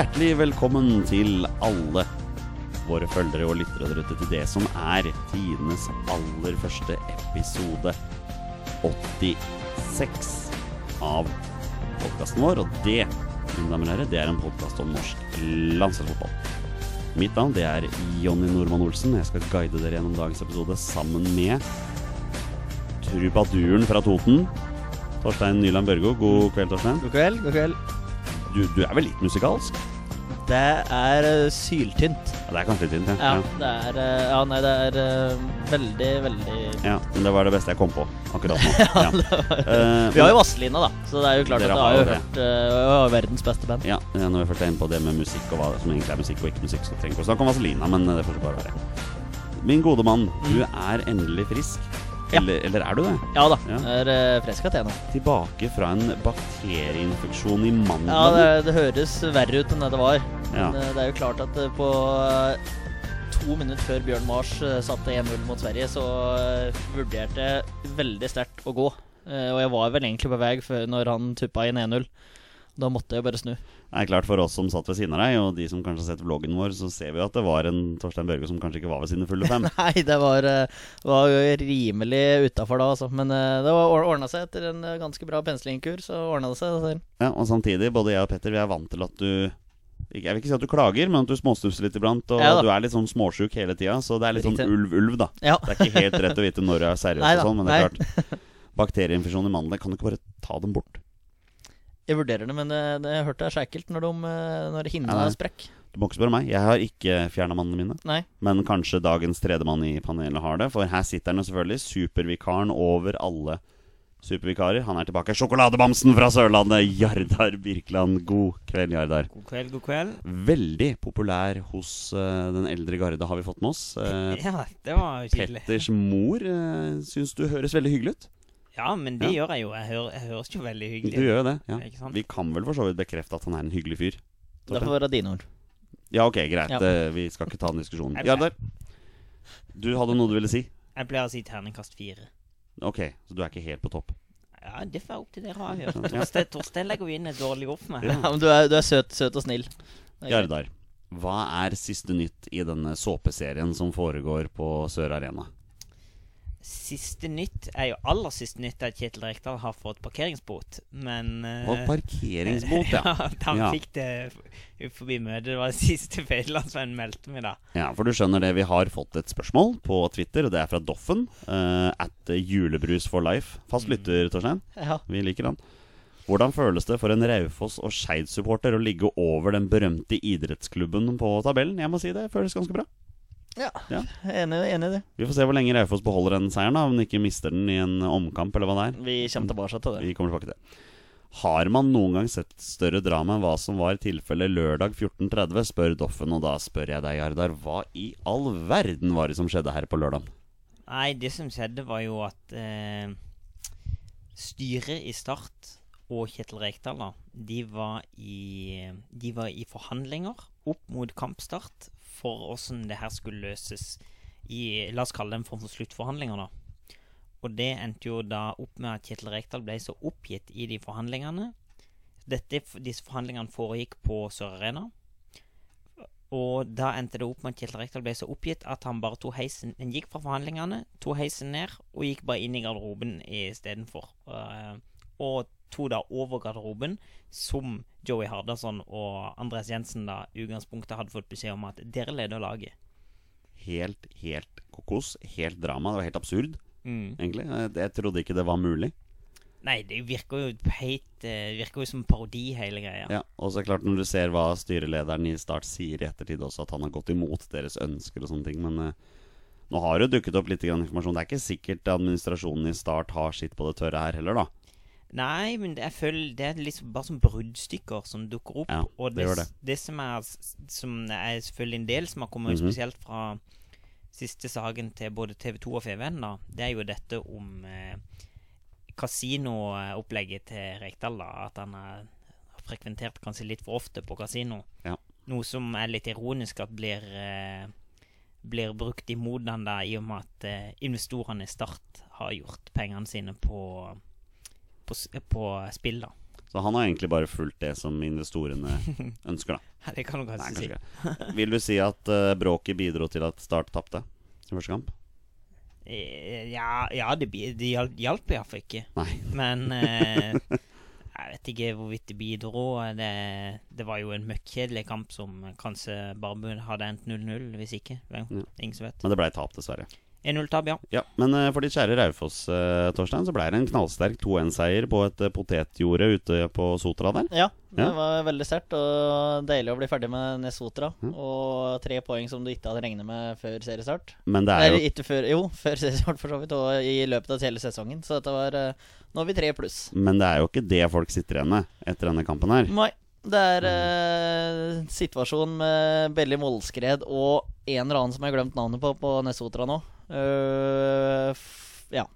hjertelig velkommen til alle våre følgere og lyttere der ute til det som er tidenes aller første episode 86 av podkasten vår. Og det, mine damer og herrer, det er en podkast om norsk landslagsfotball. Mitt navn det er Jonny Normann Olsen. Jeg skal guide dere gjennom dagens episode sammen med trubaduren fra Toten. Torstein Nyland Børgo. God kveld, Torstein. God kveld. god kveld Du, du er vel litt musikalsk? Det er uh, syltynt. Ja, det er kanskje tynt, Ja, det er uh, Ja, nei, det er uh, veldig, veldig Ja, men det var det beste jeg kom på akkurat nå. Ja. Eh, Vi har jo Vazelina, da, så det er jo klart at det har jo hørt uh, verdens beste band. Ja, eh, når vi først er inne på det med musikk og hva som egentlig er musikk og ikke musikk, så trenger vi ikke å snakke om Vazelina, men eh, det får bare være. Min gode mann, du er endelig frisk. Eller, eller er du det? Ja da. Ja. Er uh, frisk igjen nå. Tilbake fra en bakterieinfeksjon i mandelen. Ja, det, det høres verre ut enn det det var. Ja. Men uh, det er jo klart at uh, på to minutter før Bjørn Mars satte 1-0 mot Sverige, så vurderte jeg veldig sterkt å gå. Og jeg var vel egentlig på vei før når han tuppa inn 1-0. Da måtte jeg bare snu. Det er klart For oss som satt ved siden av deg, og de som kanskje har sett vloggen vår, så ser vi at det var en Torstein Børge som kanskje ikke var ved sine fulle fem. Nei, det var, eh, var rimelig utafor da, altså. Men eh, det var ordna seg etter en eh, ganske bra penslingkur, så ordna det seg. Altså. Ja, og samtidig, både jeg og Petter, vi er vant til at du Jeg vil ikke si at du klager, men at du småstusser litt iblant. Og Ja du er litt sånn småsjuk hele tida, så det er litt sånn ulv-ulv, da. Ja. Det er ikke helt rett å vite når du er seriøs og sånn, men det er klart. Bakterieinfeksjon i mandelen, kan du ikke bare ta dem bort? Jeg vurderer det, men det, det, jeg hørte jeg er så ekkelt når, de, eh, når hinna Ja, sprekk. Du må ikke spørre meg. Jeg har ikke fjerna mannene mine. Nei. Men kanskje dagens tredjemann i panelet har det. For her sitter han jo selvfølgelig, supervikaren over alle supervikarer. Han er tilbake. Sjokoladebamsen fra Sørlandet, Jardar Birkeland. God kveld, Jardar. God kveld, god kveld. Veldig populær hos uh, den eldre garde, har vi fått med oss. Uh, Ja, det var jo kjedelig. Petters mor uh, syns du høres veldig hyggelig ut. Ja, men det Ja. gjør jeg jo. Jeg, hører, jeg høres jo veldig hyggelig Du gjør jo det. ja Ikke sant? Vi kan vel for så vidt bekrefte at han er en hyggelig fyr. Det får være dine ord. Ja, ok, greit. Ja. Eh, vi skal ikke ta den diskusjonen. Jeg- Jardar, du hadde noe du ville si? Jeg pleier å si terningkast fire. Ok, så du er ikke helt på topp? Ja, det får jeg opp til dere har hørt. Ja. Torstein, Torstein legger jo inn et dårlig ord for meg. Ja. Men du er, du er søt, søt og snill. Jardar, hva er siste nytt i denne såpeserien som foregår på Sør Arena? Siste nytt er jo aller siste nytt at Kjetil Rekdal har fått parkeringsbot, men eh, Og parkeringsbot, ja. ja han Ja. fikk det forbi møtet. Det var det siste Federlandsvennen meldte meg, da. Ja, for du skjønner det, vi har fått et spørsmål på Twitter, og det er fra Doffen. Uh, at julebrus for life. Fast lytter, Torstein. Ja. Vi liker han. Hvordan føles det for en Raufoss- og Skeid-supporter å ligge over den berømte idrettsklubben på tabellen? Jeg må si det føles ganske bra. Ja. Ja. Enig, enig i det. Vi får se hvor lenge Raufoss beholder den seieren, da, om de ikke mister den i en omkamp, eller hva det er. Vi kommer tilbake til det. Vi kommer tilbake til det. Har man noen gang sett større drama enn hva som var tilfellet lørdag 14.30, spør Doffen, og da spør jeg deg, Jardar, hva i all verden var det som skjedde her på lørdag? Nei, det som skjedde, var jo at eh, styret i Start og Kjetil Rekdal da, de var, i, de var i forhandlinger opp mot kampstart for åssen det her skulle løses i La oss kalle det en form for sluttforhandlinger, da. Og det endte jo da opp med at Kjetil Rekdal ble så oppgitt i de forhandlingene. Dette, disse forhandlingene foregikk på Sør Arena. Og da endte det opp med at Kjetil Rekdal ble så oppgitt at han bare tok heisen Han gikk fra forhandlingene, tok heisen ned og gikk bare inn i garderoben istedenfor. Uh, og tok da over garderoben, som Joey Hardasson og Andres Jensen da utgangspunktet hadde fått beskjed om at dere leder laget. Helt, helt kokos. Helt drama. Det var helt absurd, Mm. egentlig. Jeg, jeg trodde ikke det var mulig. Nei, det virker jo helt eh, Virker jo som parodi, hele greia. Ja, Og så er det klart, når du ser hva styrelederen i Start sier i ettertid også, at han har gått imot deres ønsker og sånne ting, men eh, nå har det dukket opp litt grann informasjon. Det er ikke sikkert administrasjonen i Start har sitt på det tørre her heller, da. Nei, men jeg føler det er liksom bare som bruddstykker som dukker opp. Ja, og det det, det. det som er Som er selvfølgelig en del som har kommet Mhm. spesielt fra siste saken til både TV2 og FVN, da, det er jo dette om eh, kasinoopplegget til Rekdal. da At han har frekventert kanskje litt for ofte på kasino. Ja. Noe som er litt ironisk at blir eh, blir brukt imot han da, i og med at eh, investorene i Start har gjort pengene sine på, på, på spill. da Så han har egentlig bare fulgt det som investorene ønsker, da. Det kan du Nei, kanskje kanskje si. Vil du si at uh, bråket bidro til at Start tapte i første kamp? Eh, Ja, ja det, det hjalp, hjalp iallfall ikke. Nei. Men uh, jeg vet ikke hvorvidt det bidro. Det, det var jo en møkkjedelig kamp som kanskje bare hadde endt 0-0, hvis ikke. Hvem? Ja. Ingen som vet. Men det ble tap, dessverre. 1-0-tap, ja. Ja, Men eh, for ditt kjære Raufoss, uh, Torstein, så ble det en knallsterk 2-1-seier på et uh, potetjorde ute på Sotra der. Ja, det Ja. var veldig sterkt og deilig å bli ferdig med Nesotra. Ja. Og tre poeng som du ikke hadde regnet med før seriestart. Men det er Eller jo ikke før, jo, før seriestart for så vidt, og i løpet av hele sesongen. Så dette var eh, Nå er vi tre pluss. Men det er jo ikke det folk sitter igjen med etter denne kampen her. Nei. Det er eh, situasjon med Belly Målskred og en eller annen som jeg har glemt navnet på på Nesotra nå. Eh, f ja.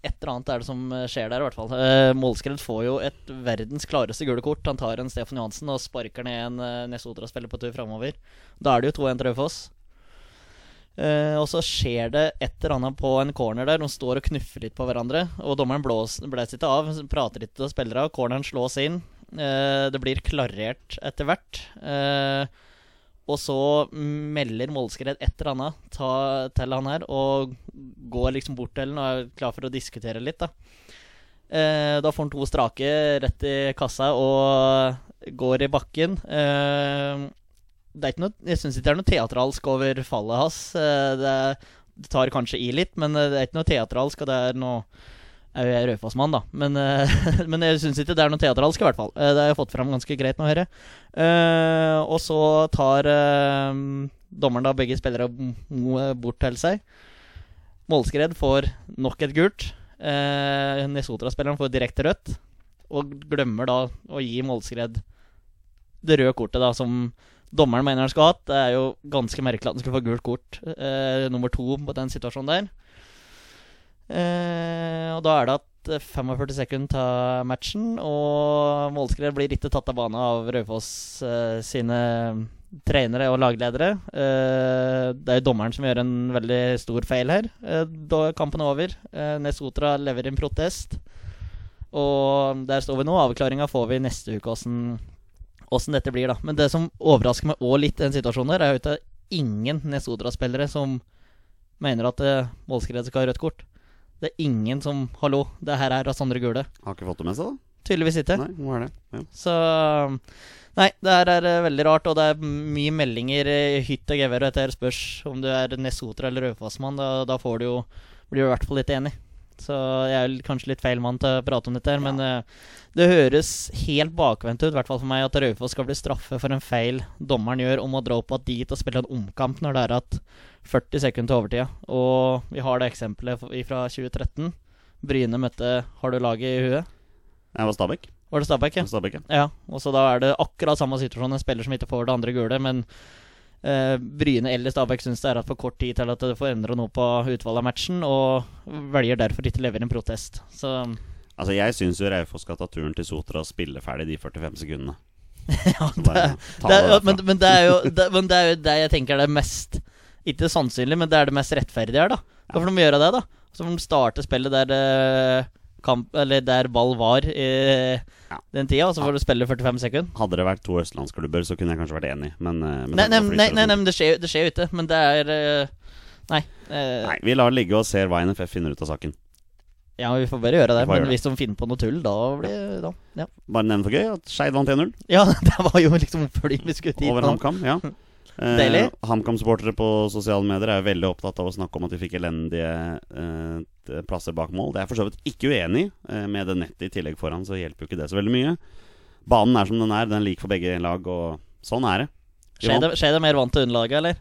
Et eller annet er det som skjer der, i hvert fall. Uh, Målskred får jo et verdens klareste gule kort. Han tar en Stefan Johansen og sparker ned en uh, Nesotra-spiller på tur framover. Da er det jo 2-1 til Raufoss. Uh, og så skjer det et eller annet på en corner der. De står og knuffer litt på hverandre. Og dommeren blåser ikke av, prater litt til spillere. Corneren slås inn. Uh, det blir klarert etter hvert. Eh, og så melder Målskred et eller annet til han her, og går liksom bort til han og er klar for å diskutere litt. Da eh, Da får han to strake rett i kassa og går i bakken. Eh, det er ikke noe, jeg syns ikke det er noe teatralsk over fallet hans. Eh, Det, det tar kanskje i litt, men eh, det er ikke noe teatralsk, og det er noe Jeg er Raufoss-mann, da, men, eh, men jeg syns ikke det er noe teatralsk, i hvert fall. Eh, Det har jeg fått fram ganske greit nå, hører jeg. Eh, og så tar dommeren da begge spillere bort til seg. Målskred får nok et gult. Nesotra-spilleren får direkte rødt, og glemmer da å gi Målskred det røde kortet, da, som dommeren mener han skulle hatt. Det er jo ganske merkelig at han skulle få gult kort eh, nummer to på den situasjonen der. Eh, og da er det at eh, 45 sekunder tar matchen, og Målskred blir ikke tatt av bane av Raufoss eh, sine trenere og lagledere. Eh, det er jo dommeren som gjør en veldig stor feil her. Eh, da er kampen over. Eh, Nesotra lever en protest. Og der står vi nå. Avklaringa får vi neste uke åssen dette blir, da. Men det som overrasker meg òg litt i den situasjonen, der er jo at det er ingen Nesotra-spillere som mener at målskredet Målskred skal ha rødt kort. Det er ingen som Hallo, det her er Rassandre Gule. Har ikke fått det med seg, da? Tydeligvis ikke. Nei, nå er det. Ja. Så Nei, det her er eh, veldig rart, og det er mye meldinger i hytt og gevær. Og etter spørs om du er Nesotra eller Raufoss-mann. Da, da får du jo blir du i hvert fall litt enig. Så jeg er kanskje litt feil mann til å prate om dette, her men eh, det høres helt bakvendt ut, i hvert fall for meg, at Raufoss skal bli straffet for en feil dommeren gjør om å dra opp dit og spille en omkamp når det er at 40 sekunder til overtida. Og vi har det eksempelet fra 2013. Bryne møtte Har du laget i huet? Jeg var Stabæk. Var det Stabæk? Ja. Stabæk, ja. Ja, og så da er det akkurat samme situasjon. En spiller som ikke får det andre gule, men Bryne eller Stabæk syns det er for kort tid til at det får endre noe på utvalget av matchen, og velger derfor ikke levere en protest. Så Altså, jeg syns jo Raufoss skal ta turen til Sotra og spille ferdig de 45 sekundene. ja, det, det, er- men, men, det er jo, det, men det er jo det jeg tenker er det mest Ikke sannsynlig, men det er det mest rettferdige her, da. Da får de gjøre det, da. Så får de starte spillet der det kamp Eller der ball var i Ja. den tida, og så får du spille 45 sekunder. Hadde det vært to østlandsklubber, så kunne jeg kanskje vært enig, men eh, Nei, nei, nei, nei, nei, men det skjer, det skjer jo ikke. Men det er eh, Nei. eh, Nei, vi lar det ligge og ser hva NFF finner ut av saken. Ja, vi får bare gjøre det. Men gjøre hvis de finner på noe tull, da blir da, ja. Bare nevn for gøy at Skeid vant 1-0 ja, det var jo liksom oppfølging vi skulle dit over. HamKam. Ja. Eh, Deilig. HamKam-supportere på sosiale medier er jo veldig opptatt av å snakke om at de fikk elendige eh, plasser bak mål. Det er jeg for så vidt ikke uenig i. Eh, med det nettet i tillegg foran, så hjelper jo ikke det så veldig mye. Banen er som den er, den er lik for begge lag, og sånn er det. Skjer det, mer vant til underlaget, eller?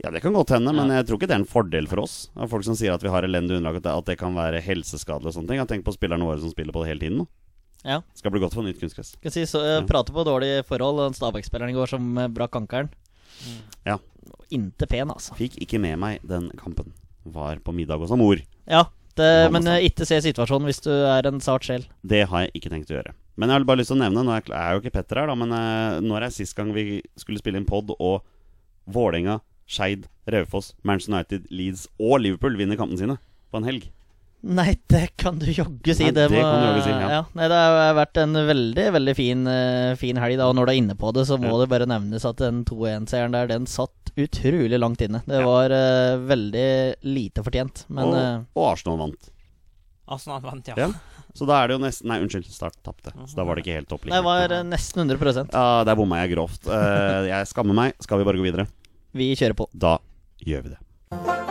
Ja, det kan godt hende, men jeg tror ikke det er en fordel for oss. Av folk som sier at vi har elendig underlag, at det, kan være helseskadelig og sånne ting. Tenkt på spillerne våre som spiller på det hele tiden nå. Ja. Skal bli godt for nytt kunstgress. Skal si, så, uh, Ja. Prate på dårlige forhold. Stabæk-spilleren i går som uh, brakk ankelen. Ja. Inte pen, altså. Fikk ikke med meg den kampen. Var på middag hos mor. Ja, men men uh, ikke se situasjonen hvis du er en sart sjel. Det har jeg ikke tenkt å gjøre. Men jeg har bare lyst til å nevne Nå er, jeg- er jo ikke Petter her, da, men uh, når er sist gang vi skulle spille inn pod, og Vålerenga, Skeid, Raufoss, Manchester United, Leeds og Liverpool vinner kampene sine på en helg? Nei, det kan du jogge si. Nei, det må- kan du jogge si, ja. Nei, det har vært en veldig veldig fin, eh, fin helg. da Og når du er inne på det, så må Ja. det bare nevnes at den 2-1-seieren der, den satt utrolig langt inne. Det Ja. var uh, veldig lite fortjent. Men og, eh, og Arsenal vant. Arsenal vant, ja. Ja. Så da er det jo nesten Nei, unnskyld, Start tapte. Så da var det ikke helt topp. det var uh, nesten 100% Ja, der bomma jeg grovt. Uh, jeg skammer meg. Skal vi bare gå videre? Vi kjører på. Da gjør vi det.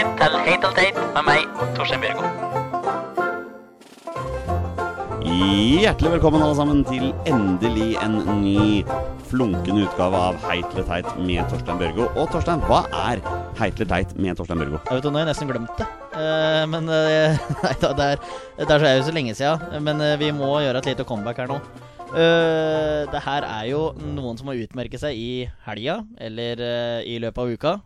Velkommen til Heit og teit med meg, Torstein Bjørgo. Hjertelig velkommen alle sammen til endelig en ny flunkende utgave av Heit eller teit med Torstein Børgo. Og Torstein, hva er Heit eller teit med Torstein Børgo? Jeg vet du, Nå har jeg nesten glemt det. Eh, men eh, Nei da, det er, det er så, jo så lenge siden. Men eh, vi må gjøre et lite comeback her nå. Eh, det her er jo noen som har utmerket seg i helga, eller i løpet av uka,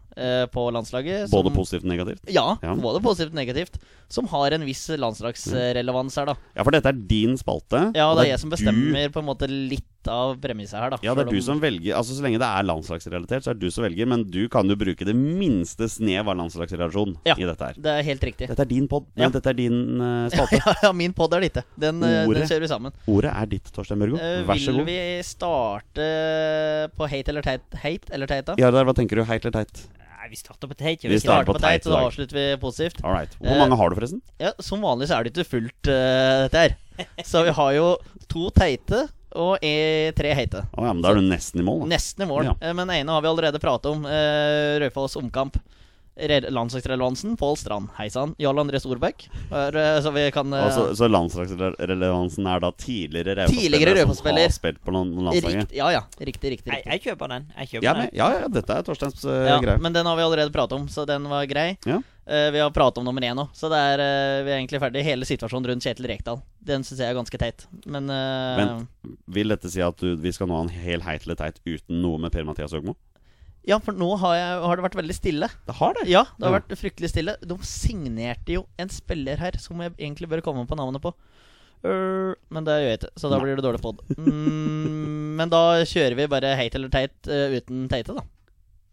på landslaget. Både positivt og negativt? Ja, Ja. både positivt og negativt. Som har en viss landslagsrelevans her, da. Ja, for dette er din spalte. Ja, og det er jeg som du- bestemmer på en måte litt av premisset her, da. Ja, det er du om- som velger. Altså Så lenge det er landslagsrelatert, så er det du som velger. Men du kan jo bruke det minste snev av landslagsrelasjon Ja. i dette her. Det er helt riktig. Dette er din pod. Ja. Dette er din uh, spalte. ja, ja, min pod er ditt. Den, eh, Ordet. den vi sammen. Ordet er ditt, Torstein Børgo. Uh, Vær så god. vil vi starte på hate eller teit? Hate eller teit, da? Ja, der, hva tenker du? Heit eller teit? Nei, vi starter på teit. Vi vi starter på teit, så da avslutter vi positivt. Alright. Hvor Eh, mange har du, forresten? Ja, Som vanlig så er det ikke fullt, uh, dette her. Så vi har jo to teite og e tre heite. Å ja, men da er du nesten i mål, da. Nesten i mål. Ja. Eh, Men ene har vi allerede pratet om. Uh, Raufoss omkamp. Re- Landslagsrelevansen, Pål Strand. Hei sann. Jarl André Storbekk. Eh, Så vi kan uh, så, så landslagsrelevansen er da tidligere Raufoss-spiller. som har spilt på landslaget? rikt, Ja, ja. Riktig, riktig. Jeg, riktig. jeg kjøper den. Jeg kjøper Ja, den. men, ja, ja, dette er Torsteins uh, Ja, greie. men den har vi allerede pratet om, så den var grei. Ja. Uh, vi har pratet om nummer én nå, så det er, uh, vi er egentlig ferdig. Hele situasjonen rundt Kjetil Rekdal. Den syns jeg er ganske teit. Men, uh, men Vil dette si at du, vi skal nå ha en hel heit eller teit uten noe med Per-Mathias Høgmo? Ja, for nå har, jeg, har det vært veldig stille. Det har det. Ja, det har Ja. vært fryktelig stille. De signerte jo en spiller her som jeg egentlig bør komme på navnet på. Øh, men det gjør jeg ikke, så da blir det dårlig pod. Mm, men da kjører vi bare heit eller teit eh, uten teite, da.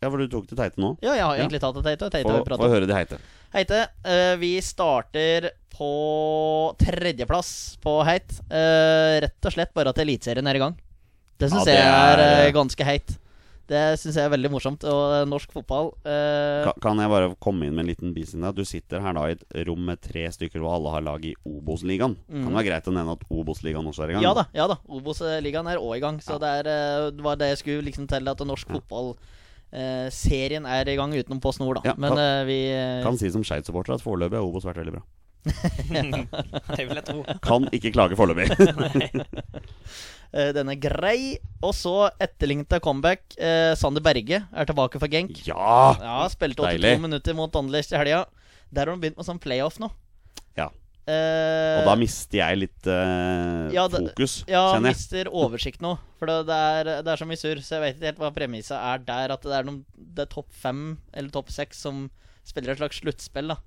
Ja, for du tok til teite nå. Ja, jeg har Ja. egentlig tatt til teite. Teite Få vi få høre de heite. Heite, eh, vi starter på tredjeplass på heit. Rett og slett bare at Eliteserien er i gang. Det Ja, syns ja, jeg er, ganske heit. Det syns jeg er veldig morsomt. Og norsk fotball eh, Ka- Kan jeg bare komme inn med en liten bisetning? Du sitter her da i et rom med tre stykker, og alle har lag i Obos-ligaen. Kan det være greit å nevne at Obos-ligaen også er i gang? Mm. Ja da. ja da Obos-ligaen er òg i gang. Så det, er, eh, det var det jeg skulle liksom til at norsk Ja. fotball eh, Serien er i gang utenom Post Nord, da. Ja, Men kan- eh, vi eh, Kan si som Skeid-supporter at foreløpig har Obos vært veldig bra. Det vil jeg tro. Kan ikke klage foreløpig. eh, Den er grei. Og så etterlengta comeback. Eh, Sander Berge er tilbake for Genk. ja! Ja, spilte 82 Deilig. minutter mot Anderlecht i helga. Der har de begynt med sånn playoff nå. Ja. Eh, Og da mister jeg litt eh, ja, det- fokus, ja, kjenner jeg. mister oversikt nå. For det, det, er, det er så mye surr, så jeg vet ikke helt hva premisset er der. At det er, noen, det er topp fem eller topp seks som spiller et slags sluttspill, da.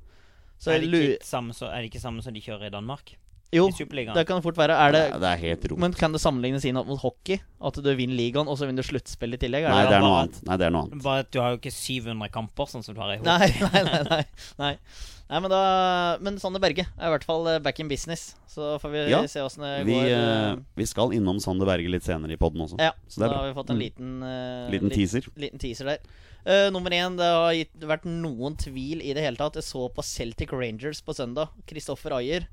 Så er, det ikke samme, så, er det ikke samme som de kjører i Danmark? Jo, I Superligaen? det kan fort være. Er det, ja, det er helt rot. men kan det sammenlignes inn mot hockey? At du vinner ligaen, og så vinner du sluttspill i tillegg? Nei, det, er noe annet. Nei, det er noe annet. Bare at du har jo ikke 700 kamper, sånn som du har i hockey. nei, nei, nei, nei. nei men, da, men Sander Berge er i hvert fall eh, back in business. Så får vi Ja, se åssen det Vi, går. eh, vi skal innom Sander Berge litt senere i poden også. Ja, så det er da bra. har vi fått en Mm. liten uh, Liten teaser. liten teaser der. Uh, nummer én, det har gitt, vært noen tvil i det hele tatt. Jeg så på Celtic Rangers på søndag. Kristoffer Ayer.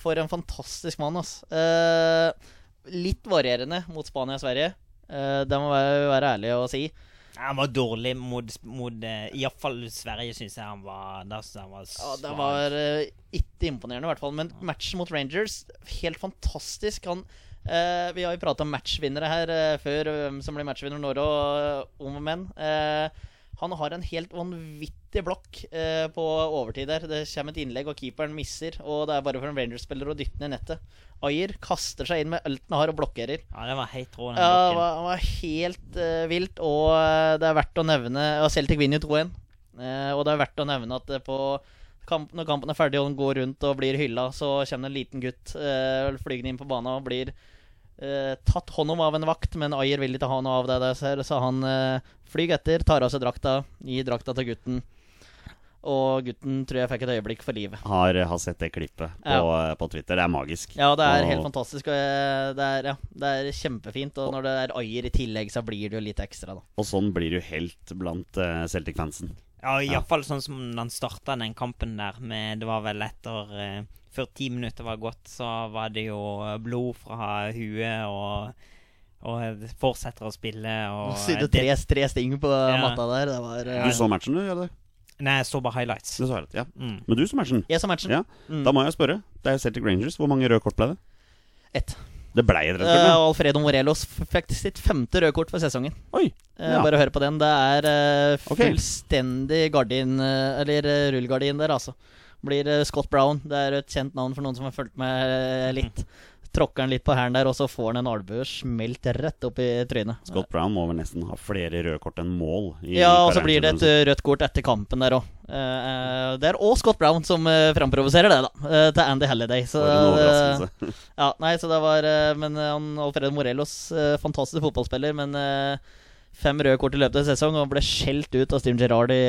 For en fantastisk mann, ass. Eh, litt varierende mot Spania og Sverige. Eh, det må være, være ærlig å si. Han var dårlig mot, mot uh, Iallfall Sverige, syns jeg han var Der, han var Ja, det var uh, ikke imponerende, i hvert fall. Men matchen mot Rangers, helt fantastisk. Han uh, Vi har jo prata om matchvinnere her uh, før, hvem som blir matchvinner når og uh, om og men. Eh, han har en helt vanvittig blokk eh, på overtid der. Det kommer et innlegg, og keeperen misser. Og det er bare for en Rangers-spiller å dytte ned nettet. Ayer kaster seg inn med alt han har, og blokkerer. Ja, det var helt rå, den Ja, det var, var helt eh, vilt, og eh, det er verdt å nevne Og Celtic vinner jo 2-1. Eh, og det er verdt å nevne at på kamp, når kampen er ferdig og den går rundt og blir hylla, så kommer det en liten gutt eh, flygende inn på banen og blir eh, tatt hånd om av en vakt, men Ayer vil ikke ha noe av det, der, så- han uh, flyr etter, tar av seg drakta, gir drakta til gutten. Og gutten tror jeg fikk et øyeblikk for livet. Har, har sett det klippet på, Ja. på Twitter. Det er magisk. Ja, det er Og- helt fantastisk. Jeg, det, er, ja, det er kjempefint. Og når det er Ayer i tillegg, så blir det jo litt ekstra, da. Og sånn blir du helt blant uh, Celtic-fansen. Ja, Ja. iallfall sånn som han starta den kampen der med Det var vel etter eh, Før ti minutter var gått, så var det jo eh, blod fra huet, og Og fortsetter å spille, og Sydde tre, tre sting på Ja. matta der. Det var ja. Du så matchen, du? eller? Nei, jeg så bare highlights. Du så det, ja. Mm. Men du så matchen. Jeg så matchen. Ja. Mm. Da må jeg spørre. Det er Celtic Rangers. Hvor mange røde kort ble det? Ett. Det ble et rødt kort. ja. Alfredo Morelos fikk sitt femte røde kort for sesongen. Oi. Eh, Ja. Bare hør på den. Det er eh, fullstendig gardin eh, Eller rullegardin der, altså. Blir Scott Brown. Det er et kjent navn for noen som har fulgt med litt. Tråkker han litt på hælen der, og så får han en albue smelt rett opp i trynet. Scott Brown må vel nesten ha flere røde kort enn mål. i Ja, og så blir det et eh, rødt kort etter kampen der òg. det er òg Scott Brown som uh, framprovoserer det, da. eh, til Andy Halliday. Så, det- ja, nei, så det var eh, Men eh, han, Alfredo Morelos, eh, fantastisk fotballspiller, men eh, fem røde kort i løpet av sesongen og ble skjelt ut av Steven Gerrard i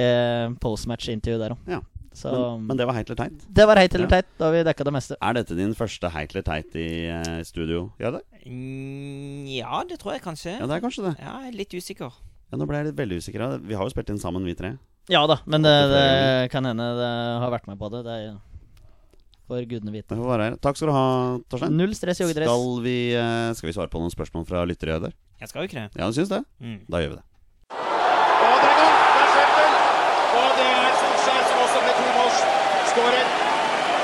postmatch-intervju der òg. Ja. Så Men, men det var heit eller teit. det var heit eller Ja. teit. Da har vi dekka det meste. Er dette din første heit eller teit i uh, studio? Ja, det? Mm, ja, det tror jeg kanskje. ja, det er kanskje det. Ja, jeg er litt usikker. Ja, Nå ble jeg litt veldig usikker. Vi har jo spilt inn sammen, vi tre. Ja da, men det, det kan hende det har vært med på det. Det er for gudene vite. Takk skal du ha, Torstein. Null stress joggedress. Skal vi, eh, skal vi svare på noen spørsmål fra lyttere? Der? Jeg skal jo ikke det. Ja, du syns det? Mm. Da gjør vi det. Og det er i gang. Det er Schäffel. Og det er Solskjær som også med to mål skårer.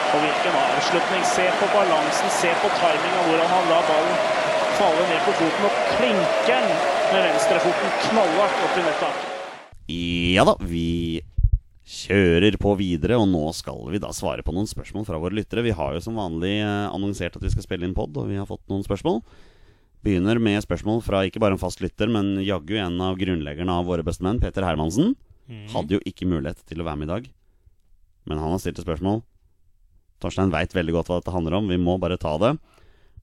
Og hvilken avslutning. Se på balansen, se på timinga, hvordan han lar ballen falle ned på foten og klinker den med venstrefoten knallhardt opp i netta. Ja da, vi kjører på videre, og nå skal vi da svare på noen spørsmål fra våre lyttere. Vi har jo som vanlig eh, annonsert at vi skal spille inn pod, og vi har fått noen spørsmål. Begynner med spørsmål fra ikke bare en fast lytter, men jaggu en av grunnleggerne av våre bestemenn, Peter Hermansen. Hadde jo ikke mulighet til å være med i dag, men han har stilt et spørsmål. Torstein veit veldig godt hva dette handler om, vi må bare ta det.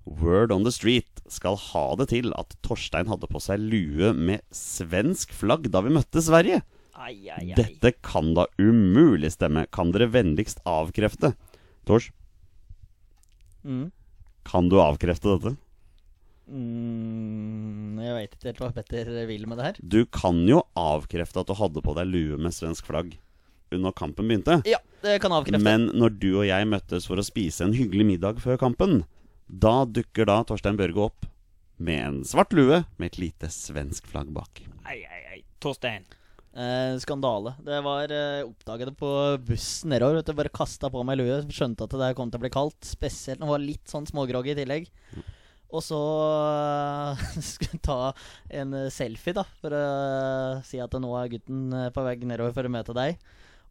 Word on the street skal ha det til at Torstein hadde på seg lue med svensk flagg da vi møtte Sverige. Ai, ai, ai. Dette kan da umulig stemme. Kan dere vennligst avkrefte? Tors, Mm. kan du avkrefte dette? Mm, jeg veit ikke helt hva Petter vil med det her. Du kan jo avkrefte at du hadde på deg lue med svensk flagg under kampen begynte. Ja, det kan avkrefte. Men når du og jeg møttes for å spise en hyggelig middag før kampen, da dukker da Torstein Børge opp med en svart lue med et lite svensk flagg bak. Ei, ei, ei, Torstein. Eh, skandale. Det var eh, Oppdaget det på bussen nedover. Vet du, bare kasta på meg lue. Skjønte at det der kom til å bli kaldt. Spesielt når det var litt sånn smågroggy i tillegg. Og så uh, skulle ta en eh, selfie, da, for å si at nå er gutten eh, på vei nedover for å møte deg.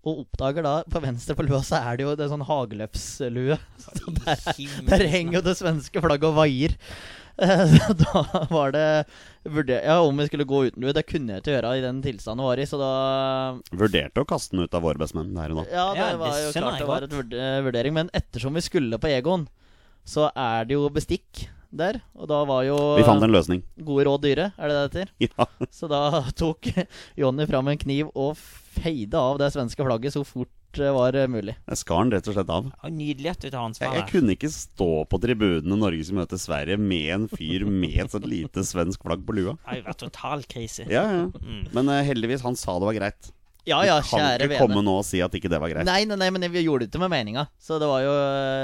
Og oppdager da, på venstre på lua, så er det jo det er sånn hageløpslue. Så der, der henger jo det svenske flagget og vaier. Så da var det vurdert, Ja, om vi skulle gå uten lue. Det kunne jeg ikke gjøre i den tilstanden jeg var i, så da Vurderte å kaste den ut av våre bestemenn der og da. Ja, det var jo klart det var et vurdering. Men ettersom vi skulle på Egon, så er det jo bestikk der. Og da var jo Vi fant en løsning. gode råd dyre, er det det heter? Ja. Så da tok Jonny fram en kniv og feide av det svenske flagget så fort det var eh, mulig. Jeg skar den rett og slett av. Ja, nydelig at du tar Jeg, ansvar jeg her. kunne ikke stå på tribunene Norge som møter Sverige med en fyr med et sånt lite svensk flagg på lua. Det har jo vært total krise. Ja, ja. Mm. Men eh, heldigvis, han sa det var greit. Ja ja, du kan ikke komme vene. nå og si at ikke det var greit. Nei, nei, nei, men vi gjorde det ikke med meninga. Så det var jo,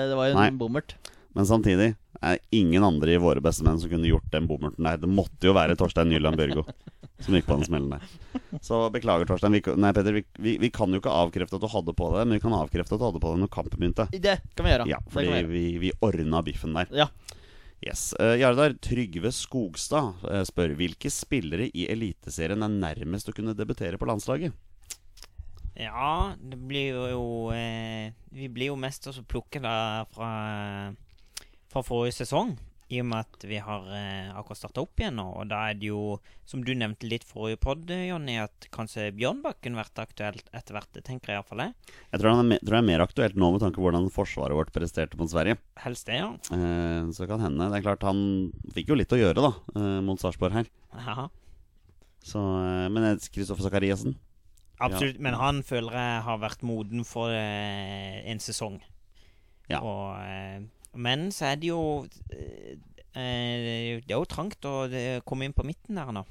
det var jo en bommert. Men samtidig er ingen andre i våre bestemenn som kunne gjort den bommerten der. Det måtte jo være Torstein Nyland Børgo som gikk på den smellen der. Så beklager, Torstein. Vi, nei, Petter, vi, vi, vi kan jo ikke avkrefte at du hadde på det, men vi kan avkrefte at du hadde på det når kampen begynte. Det kan vi gjøre. Ja, fordi vi gjøre. vi, vi ordna biffen der. Ja. Yes. Uh, Jardar Trygve Skogstad uh, spør hvilke spillere i Eliteserien er nærmest å kunne debutere på landslaget. Ja, det blir jo eh, Vi blir jo mest også plukket fra, fra forrige sesong. I og med at vi har eh, akkurat starta opp igjen nå, og da er det jo, som du nevnte litt forrige pod, Jonny, at kanskje Bjørnbakken vært aktuelt etter hvert. Det tenker jeg iallfall jeg. Jeg tror, han er, tror det er mer aktuelt nå med tanke på hvordan forsvaret vårt presterte mot Sverige. Helst det, ja. Eh, så kan hende. Det er klart Han fikk jo litt å gjøre da eh, mot Sarpsborg her. Aha. Så, eh, men eh, Kristoffer Sakariassen Absolutt. Men han føler jeg har vært moden for eh, en sesong. Ja. Og, eh, men så er det jo eh, eh, Det er jo trangt å eh, komme inn på midten der nå.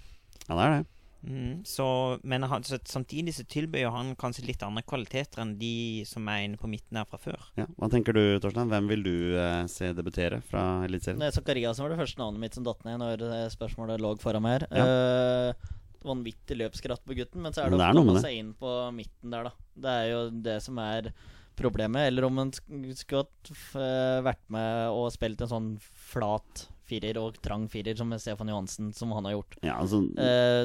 Ja, det er det. Mm, så, men han, så, samtidig så tilbyr jo han kanskje litt andre kvaliteter enn de som er inne på midten her fra før. Ja. Hva tenker du, Torstein? Hvem vil du eh, se debutere fra Eliteserien? Er Zakariassen var det første navnet mitt som datt ned når spørsmålet lå foran meg her. Ja. Eh, vanvittig løpskratt på gutten, men så er det det å komme seg inn på midten der, da. Det er jo det som er problemet. Eller om han skulle hatt vært med og spilt en sånn flat firer og trang firer som Stefan Johansen, som han har gjort. Ja, altså Eh,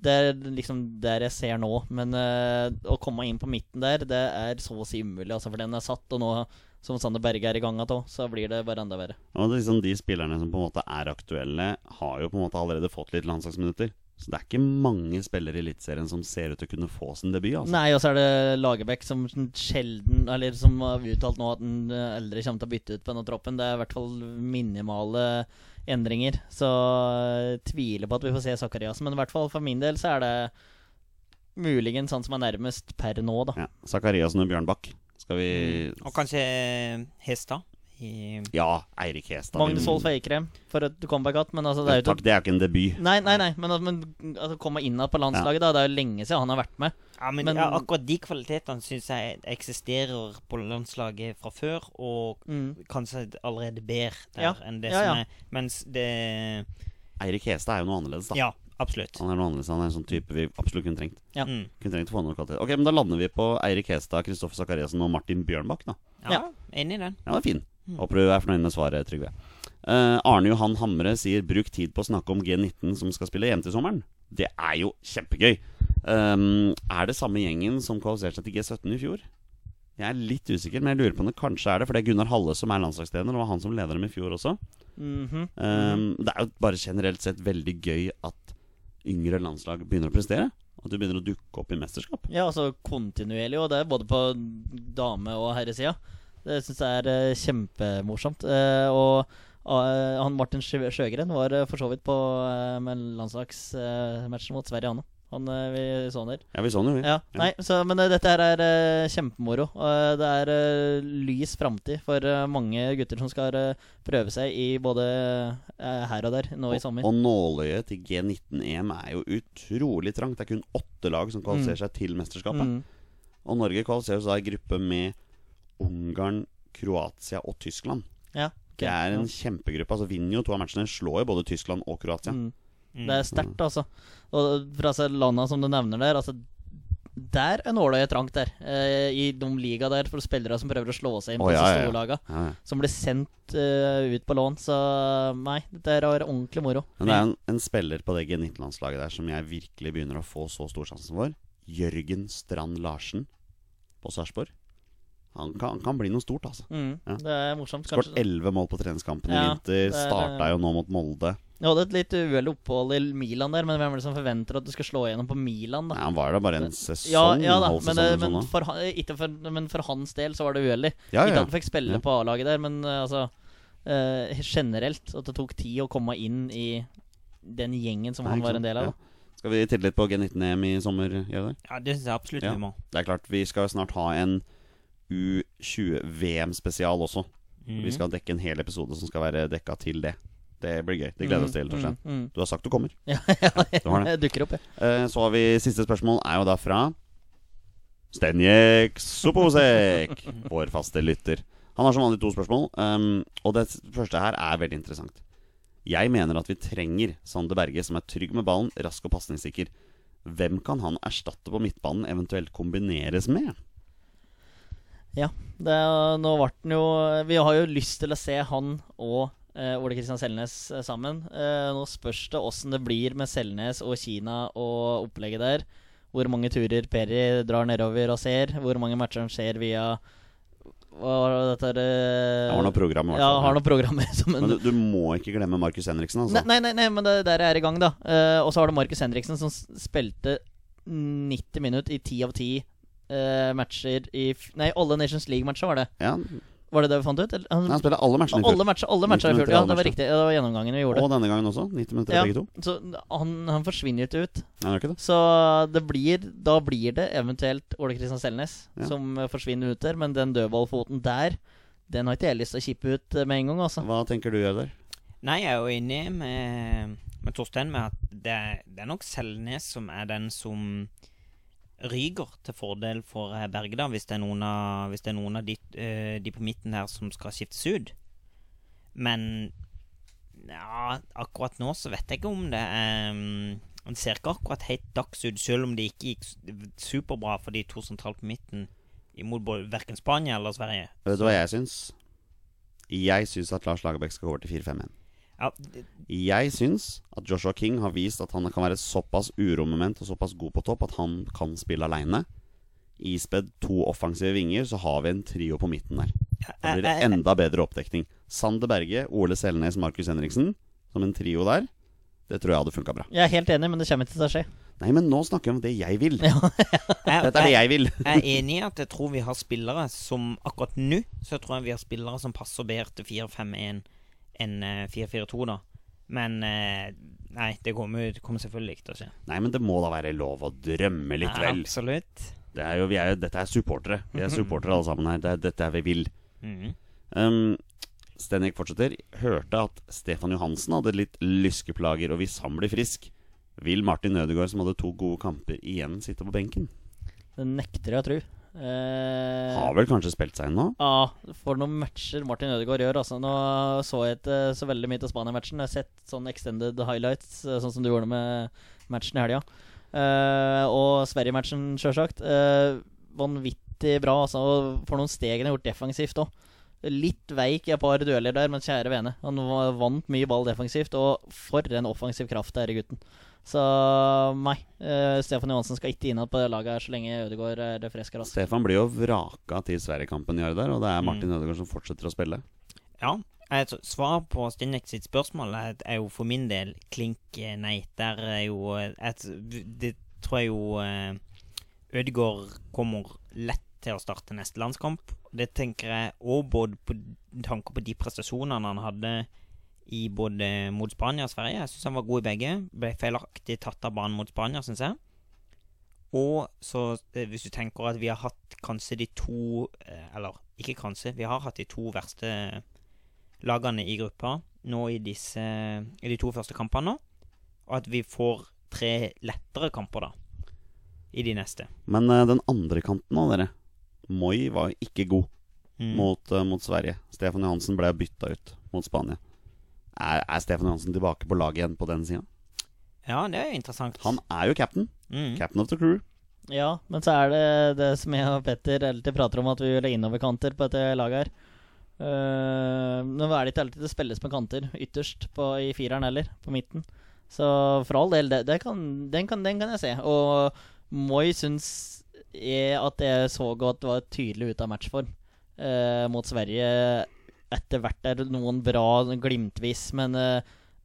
det er liksom der jeg ser nå, men eh, å komme inn på midten der, det er så å si umulig, altså, for den er satt. Og nå som Sander Berge er i gang igjen, så blir det bare enda verre. Og liksom De spillerne som på en måte er aktuelle, har jo på en måte allerede fått litt landslagsminutter. Så det er ikke mange spillere i Eliteserien som ser ut til å kunne få sin debut. Altså. Nei, og så er det Lagerbäck som sjelden Eller som har uttalt nå at han eh, aldri kommer til å bytte ut på denne troppen. Det er i hvert fall minimale endringer. Så jeg tviler på at vi får se Zakariassen. Men i hvert fall for min del så er det muligens han som er nærmest per nå, da. Ja, Zakariassen og Bjørnbakk. Skal vi Og kanskje eh, Hestad. I, Ja, Eirik Hestad. Magnus Wolff Eikrem for et comeback-hatt. men altså det er jo Takk, det er jo ikke en debut. Nei, nei, nei, men, men altså, komme inn på landslaget, da. Det er jo lenge siden han har vært med. ja, men, Men- ja, akkurat de kvalitetene syns jeg eksisterer på landslaget fra før, og Mm. kanskje allerede bedre der Ja. enn det Ja, som ja. er Mens det Eirik Hestad er jo noe annerledes, da. Ja, absolutt. Han er noe annerledes, han er en sånn type vi absolutt kunne trengt. Ja. Mm. Kunne trengt å få noe kvalitet. Ok, men Da lander vi på Eirik Hestad, Kristoffer Sakariassen og Martin Bjørnbakk. da Ja, Ja. enig i den. Ja, det er fin. Mm. Håper du er fornøyd med svaret, Trygve. Uh, Arne Johan Hamre sier 'bruk tid på å snakke om G19 som skal spille EM til sommeren'. Det er jo kjempegøy. Um, er det samme gjengen som kvalifiserte seg til G17 i fjor? Jeg er litt usikker, men jeg lurer på om det kanskje er det. For det er Gunnar Halle som er landslagstrener, og var han som leder dem i fjor også. Mhm. Um, det er jo bare generelt sett veldig gøy at yngre landslag begynner å prestere. At du begynner å dukke opp i mesterskap. Ja, altså kontinuerlig, og det er både på dame- og herresida. Det syns jeg er eh, kjempemorsomt. Eh, og eh, han Martin Sjøgren var for så vidt på landslagsmatchen mot Sverige, han òg. Han vi så han der. Ja, vi så den jo, vi. Ja, nei, så, men dette her er kjempemoro. Det er lys framtid for mange gutter som skal prøve seg i både her og der nå i sommer. Og, og nåløyet til G19-EM er jo utrolig trangt. Det er kun åtte lag som kvalifiserer seg til mesterskapet. Mm. Og Norge kvalifiserer seg i gruppe med Ungarn, Kroatia og Tyskland. Ja, okay. Det er en ja. kjempegruppe. Altså Vinner jo to av matchene, slår jo både Tyskland og Kroatia. Mm. Mm. Det er sterkt, altså. Og fra landa som du nevner der, altså Der er nåløyet trangt der. Eh, I de liga der for spillere som prøver å slå seg inn på ja, disse ja, ja. Ja, ja. Som blir sendt uh, ut på lån. Så nei, dette er ordentlig moro. Men det er en, en spiller på det G19-landslaget der som jeg virkelig begynner å få så stor sjansen for. Jørgen Strand Larsen på Sarpsborg. Han kan, han kan bli noe stort, altså. Mm, Ja. Det er morsomt. Skåret elleve mål på treningskampen i Ja, vinter. det er- Starta jo nå mot Molde. Du hadde et litt uheldig opphold i Milan der, men hvem er det som forventer at du skal slå igjennom på Milan, da? Nei, han var da bare en sesong. Ja, ja da, men, eh, men, sånn, da. for, ikke for, men for hans del så var det uheldig. Ja, Ikke ja. at han fikk spille Ja. på A-laget der, men eh, altså eh, generelt at det tok tid å komme inn i den gjengen som Nei, han var en del av. Ja. Skal vi titte litt på G19-EM i sommer, Jøder? Ja, det syns jeg absolutt Ja. vi må. Det er klart, vi skal snart ha en U20-VM-spesial også. Mm. Vi skal dekke en hel episode som skal være dekka til det. Det blir gøy. Det gleder vi oss til. Mm, mm. Du har sagt du kommer. Ja, ja, du det. jeg dukker opp, jeg. Eh, Så har vi siste spørsmål, er jo da fra Stenjek Soposek, vår faste lytter. Han har som vanlig to spørsmål, um, og det første her er veldig interessant. Jeg mener at vi trenger Sander Berge, som er trygg med ballen, rask og pasningssikker. Hvem kan han erstatte på midtbanen, eventuelt kombineres med? Ja, det, nå ble den jo Vi har jo lyst til å se han og eh, Ole Kristian Selnes eh, sammen. Eh, nå spørs det åssen det blir med Selnes og Kina og opplegget der. Hvor mange turer Peri drar nedover og ser. Hvor mange matcher han ser via Hva var det dette her, eh, var noe program, i hvert Ja, har noen programmer som en Men du, du må ikke glemme Markus Henriksen, altså. Nei, nei, nei, men det der er i gang, da. Uh, og så har du Markus Henriksen, som spilte 90 minutter i 10 av 10 eh, matcher i f Nei, alle Nations League-matcher, var det. Ja, Var det det vi fant ut? Eller, han, han spiller alle matchene i fjor. alle matcher, alle matcher i fjor. Ja, det var riktig. riktig. Det var gjennomgangen vi gjorde. Og denne gangen også. 90 minutter Ja, begge to. så han, han forsvinner jo ikke ut. Nei, det ikke det. Så det blir, da blir det eventuelt Ole Kristian Selnes Ja. som forsvinner ut der. Men den dødballfoten der, den har ikke jeg lyst til å kippe ut eh, med en gang, altså. Hva tenker du gjør der? Nei, jeg er jo enig med, med Torstein med at det, det er nok Selnes som er den som ryker til fordel for eh, Berge, da, hvis det er noen av, hvis det er noen av de, eh, de på midten her som skal skiftes ut. Men ja, akkurat nå så vet jeg ikke om det mm, Det ser ikke akkurat helt dags ut, selv om det ikke gikk superbra for de to sentralt på midten imot verken Spania eller Sverige. Vet du hva jeg syns? Jeg syns at Lars Lagerbäck skal gå over til 4-5-1. Ja, Jeg syns at Joshua King har vist at han kan være såpass uromoment og såpass god på topp at han kan spille aleine. Ispedd to offensive vinger, så har vi en trio på midten der. Da blir det jeg- jeg- enda bedre oppdekning. Sander Berge, Ole Selnes, Markus Henriksen som en trio der. Det tror jeg hadde funka bra. Jeg er helt enig, men det kommer ikke til å skje. Nei, men nå snakker vi om det jeg vil. Ja. Dette er det jeg vil. Jeg er enig i at jeg tror vi har spillere som akkurat nå Så tror jeg vi har spillere som passer bedre til 4-5-1 eh, 4-4-2, da. Men eh, nei, det kommer, det kommer selvfølgelig ikke til å skje. Nei, men det må da være lov å drømme litt, Ja, vel. Absolutt. Det er jo, vi er jo, dette er supportere. Vi er supportere alle sammen her. Det er dette er vi vil. Mm. Um, Stenik fortsetter. Hørte at Stefan Johansen hadde litt lyskeplager, og hvis han blir frisk, vil Martin Ødegaard, som hadde to gode kamper igjen, sitte på benken? Det nekter jeg å tro. Eh, Har vel kanskje spilt seg inn nå? Ja, for noen matcher Martin Ødegaard gjør. Altså. Nå så jeg ikke så veldig mye til Spania-matchen. Jeg har sett sånn extended highlights, eh, sånn som du gjorde med matchen i helga. Eh, og Sverige-matchen, sjølsagt. Uh, vanvittig bra. Altså. Og for noen steg han har gjort defensivt òg. Litt veik i et par dueller der, men kjære vene. Han vant mye ball defensivt, og for en offensiv kraft det er i gutten. Så nei, Uh, Stefan Johansen skal ikke innad på det laget her så lenge Ødegaard er frisk. her, Altså. Stefan blir jo vraka til Sverigekampen i år der, og det er Martin Ødegaard som fortsetter å spille. Ja. Altså, svar på Stinnek sitt spørsmål er, jo for min del klink eh, nei. Der er jo eh, et, Det tror jeg jo eh, Ødegaard kommer lett til å starte neste landskamp. Det tenker jeg òg både på tanke på de prestasjonene han hadde i både mot Spania og Sverige. Jeg syns han var god i begge. Ble feilaktig tatt av banen mot Spania, syns jeg. Og så, eh, hvis du tenker at vi har hatt kanskje de to eh, Eller ikke kanskje, vi har hatt de to verste lagene i gruppa nå i disse I de to første kampene. Og at vi får tre lettere kamper, da. I de neste. Men eh, den andre kanten av dere, Moi var ikke god Mm. mot, mot Sverige. Stefan Johansen ble bytta ut mot Spania. Er, er Stefan Johansen tilbake på laget igjen på den sida? Ja, det er jo interessant. Han er jo captain. Mm. Captain of the crew. Ja, men så er det det som jeg og Petter alltid prater om, at vi vil ha innoverkanter på dette laget her. Uh, nå er det ikke alltid det spilles med kanter ytterst på, i fireren heller, på midten. Så for all del, det, det kan, den, kan, den kan jeg se. Og Moi syns jeg at jeg så godt var tydelig ute av matchform uh, mot Sverige. Etter hvert er det noen bra glimtvis, men uh,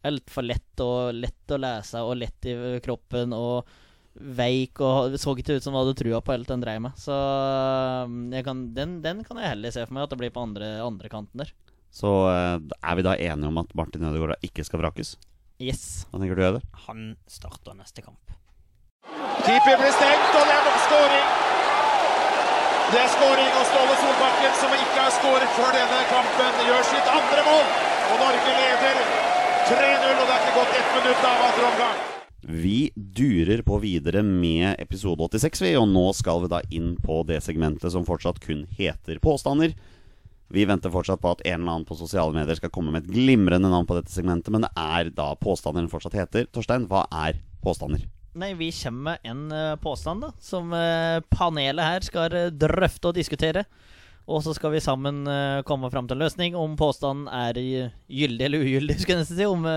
altfor lett, og lett å lese og lett i kroppen. og veik og det så ikke ut som hva hadde trua på alt den dreiv med. Så jeg kan, den, den kan jeg heller se for meg at det blir på andre, andre kanten der. Så uh, er vi da enige om at Martin Ødegaard ikke skal vrakes? Yes. Hva tenker du, Øyder? Han starter neste kamp. Keeper blir stengt, og det er skåring. Det er skåring, og Ståle Solbakken, som ikke har skåret før denne kampen, gjør sitt andre mål. Og Norge leder 3-0, og det er ikke gått ett minutt av andre omgang. Vi durer på videre med episode 86, vi, og nå skal vi da inn på det segmentet som fortsatt kun heter Påstander. Vi venter fortsatt på at en eller annen på sosiale medier skal komme med et glimrende navn på dette segmentet, men det er da påstanderen fortsatt heter. Torstein, hva er påstander? Nei, vi kommer med en eh, påstand da som eh, panelet her skal eh, drøfte og diskutere. Og så skal vi sammen komme fram til en løsning om påstanden er gyldig eller ugyldig. Skal jeg nesten si Om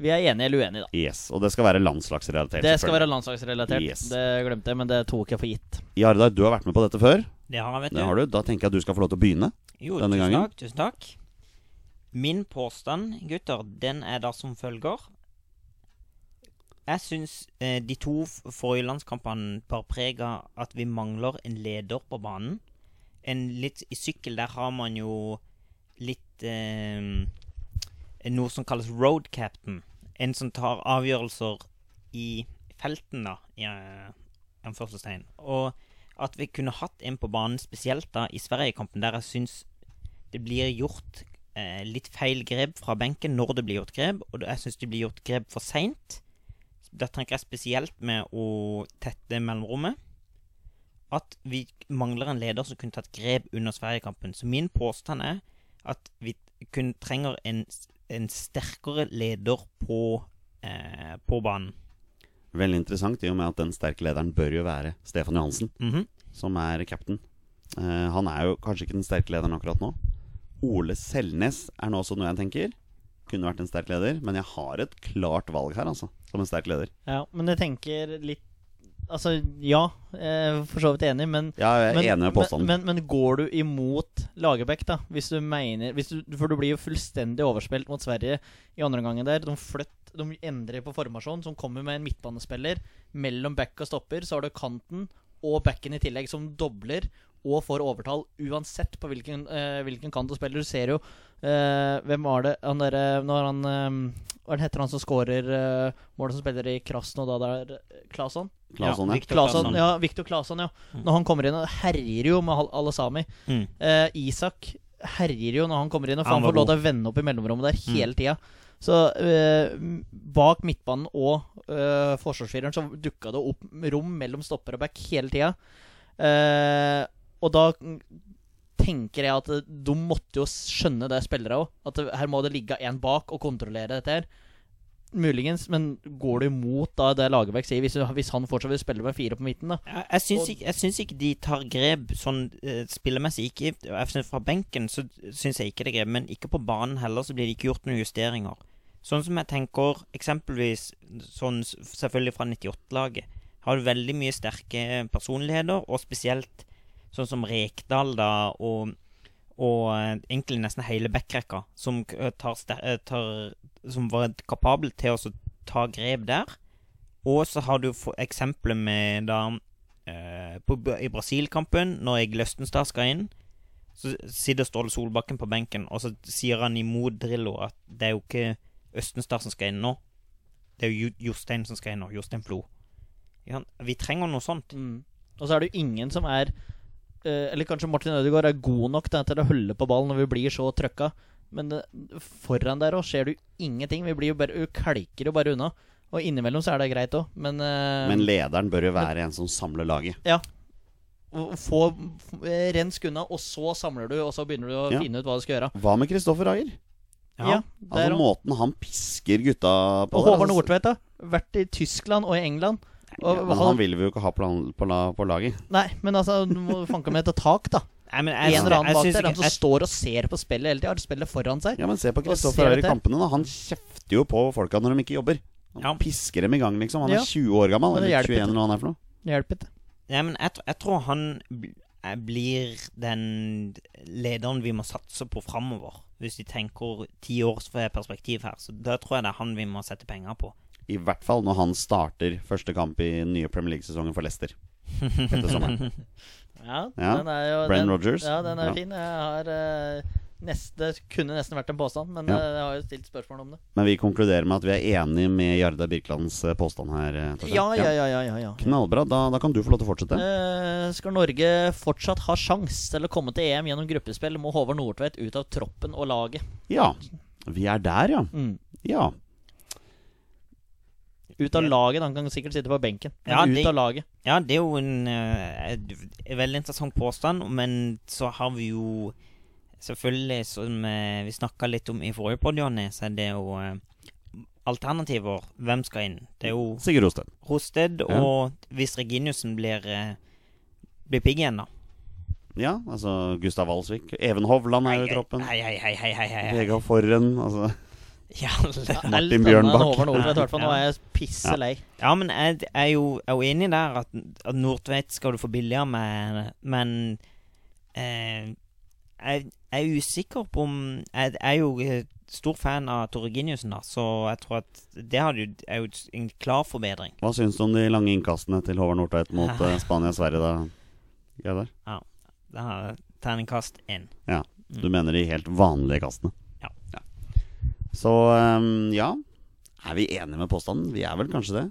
vi er enige eller uenige, da. Yes, og det skal være landslagsrelatert. Det skal være landslagsrelatert. Yes. Det glemte jeg, men det tok jeg for gitt. Jardar, du har vært med på dette før. Det har jeg, vet Det har du. Da tenker jeg at du skal få lov til å begynne. Jo, denne tusen gangen. takk. Tusen takk. Min påstand, gutter, den er da som følger. Jeg syns eh, de to forrige landskampene bar preg av at vi mangler en leder på banen. En litt I sykkel der har man jo litt eh, Noe som kalles road captain. En som tar avgjørelser i felten, da, i eh, anførselstegn. Og at vi kunne hatt en på banen, spesielt da i Sverigekampen, der jeg syns det blir gjort eh, litt feil grep fra benken når det blir gjort grep, og jeg syns det blir gjort grep for seint. Da tenker jeg spesielt med å tette mellomrommet. At vi mangler en leder som kunne tatt grep under Sverigekampen. Så min påstand er at vi kun trenger en, en sterkere leder på, eh, på banen. Veldig interessant, i og med at den sterke lederen bør jo være Stefan Johansen, Mhm. som er cap'n. Eh, han er jo kanskje ikke den sterke lederen akkurat nå. Ole Selnes er nå også noe jeg tenker. Kunne vært en sterk leder, men jeg har et klart valg her, altså. Som en sterk leder. Ja, men jeg tenker litt Altså, ja, jeg er for så vidt enig, men Ja, jeg er men, enig med påstanden. Men, men, men går du imot Lagerbäck, da? Hvis du mener hvis du, For du blir jo fullstendig overspilt mot Sverige i andre omgangen der. De, flytt, de endrer på formasjon, som kommer med en midtbanespiller. Mellom back og stopper så har du kanten og backen i tillegg, som dobler og får overtall uansett på hvilken, eh, hvilken kant du spiller. Du ser jo eh, Hvem var det han derre Når han eh, Hva heter han som scorer uh, målet som spiller i Krasnodar der? Claesson? Claesson, ja. Victor Claesson, Claesson. ja, Viktor Claesson, ja. Når han kommer inn og herjer jo med Al- alle sami. Mm. Eh, Isak herjer jo når han kommer inn, og Han får lov til å vende opp i mellomrommet der Mm. hele tida. Så eh, bak midtbanen og eh, forsvarsfireren så dukka det opp rom mellom stopper og back hele tida. Eh, og da tenker jeg at de måtte jo skjønne det, spillere òg. At her må det ligge en bak og kontrollere dette her. Muligens, men går du imot da det Lagerbäck sier, hvis, hvis han fortsatt vil spille med fire på midten? da Jeg, jeg, syns Og- ikke, jeg syns ikke de tar grep sånn eh, spillemessig. Ikke, jeg synes fra benken så syns jeg ikke det er grep, men ikke på banen heller så blir det ikke gjort noen justeringer. Sånn som jeg tenker eksempelvis sånn selvfølgelig fra 98-laget. Har du veldig mye sterke personligheter, og spesielt sånn som Rekdal da, og, og eh, egentlig nesten hele backrekka, som, eh, tar, som var kapabel til å ta grep der. Og så har du for eksempelet med da eh, på, I Brasil-kampen, når jeg Løstenstad skal inn, så sitter Ståle Solbakken på benken, og så sier han imot Drillo at det er jo ikke Østenstad som skal inn nå. Det er jo Jo- Jostein som skal inn nå. Jostein Flo. Ja, vi trenger noe sånt. Mm. Og så er det jo ingen som er eh, Eller kanskje Martin Ødegaard er god nok da, til å holde på ballen når vi blir så trøkka. Men eh, foran der òg skjer det jo ingenting. Vi blir jo bare, vi kalker jo bare unna. Og innimellom så er det greit òg, men, eh, Men lederen bør jo være en som samler laget. Ja. få eh, rensk unna, og så samler du, og så begynner du å Ja. finne ut hva du skal gjøre. Hva med Kristoffer Ager? Ja, Altså. Måten han pisker gutta på Og Håvard Nordtveit, da. Vært i Tyskland og i England. Og, ja, men han vil vi jo ikke ha på, på, på laget. Nei, men altså, du må fanke med et tak, da. Nei, men En jeg, eller annen bak der. Han som jeg, står og ser på spillet hele tida. Har spillet foran seg. Ja, men se på Kristoffer ser i kampene. da Han kjefter jo på folka når de ikke jobber. Han Ja. pisker dem i gang, liksom. Han er Ja. 20 år gammel. Eller hjelper 21, eller hva han er for noe. Det hjelper ikke. Ja, men jeg, jeg tror han eh, blir den lederen vi må satse på framover. Hvis vi tenker ti års perspektiv her. Så da tror jeg det er han vi må sette penger på. I hvert fall når han starter første kamp i den nye Premier League-sesongen for Leicester. Etter sommeren. Ja, Ja, den er jo Brenn Rogers. Ja, den er Ja. fin. Jeg har uh, neste, Kunne nesten vært en påstand, men Ja. eh, jeg har jo stilt spørsmål om det. Men vi konkluderer med at vi er enige med Jarda Birkelands eh, påstand her. Ja, ja, ja. ja, ja, ja. Knallbra. Da, da kan du få lov til å fortsette. Uh, skal Norge fortsatt ha sjans til å komme til EM gjennom gruppespill, må Håvard Nordtveit ut av troppen og laget. Ja. Vi er der, ja. Mm. Ja. Ut av laget. Han kan sikkert sitte på benken, men Ja, ut det- av laget. Ja, det er jo en, uh, veldig interessant påstand, men så har vi jo selvfølgelig, som uh, vi snakka litt om i forrige podd, Jonny, så er det jo uh, alternativer. Hvem skal inn? Det er jo Sigurd Rosted. Rosted, Ja. og hvis Reginiussen blir, blir pigg igjen, da. Ja, altså Gustav Walsvik. Even Hovland er jo i troppen. Hei, hei, hei, hei, hei, hei. Vegard Forren. Altså. Ja, Ja, Martin Bjørnbakk. Nordtvedt. Nå er jeg pisse lei. ja, men jeg er jo, er enig der at, at Nordtveit skal du få billigere med, men eh, jeg, jeg er usikker på om Jeg er jo eh, stor fan av Torginiussen, da, så jeg tror at det hadde jo, er jo en klar forbedring. Hva syns du om de lange innkastene til Håvard Nordtveit mot eh, Spania og Sverige, da? Ja, Det har terningkast én. Du mener de helt vanlige kastene? Så um, ja. Er vi enige med påstanden? Vi er vel kanskje det?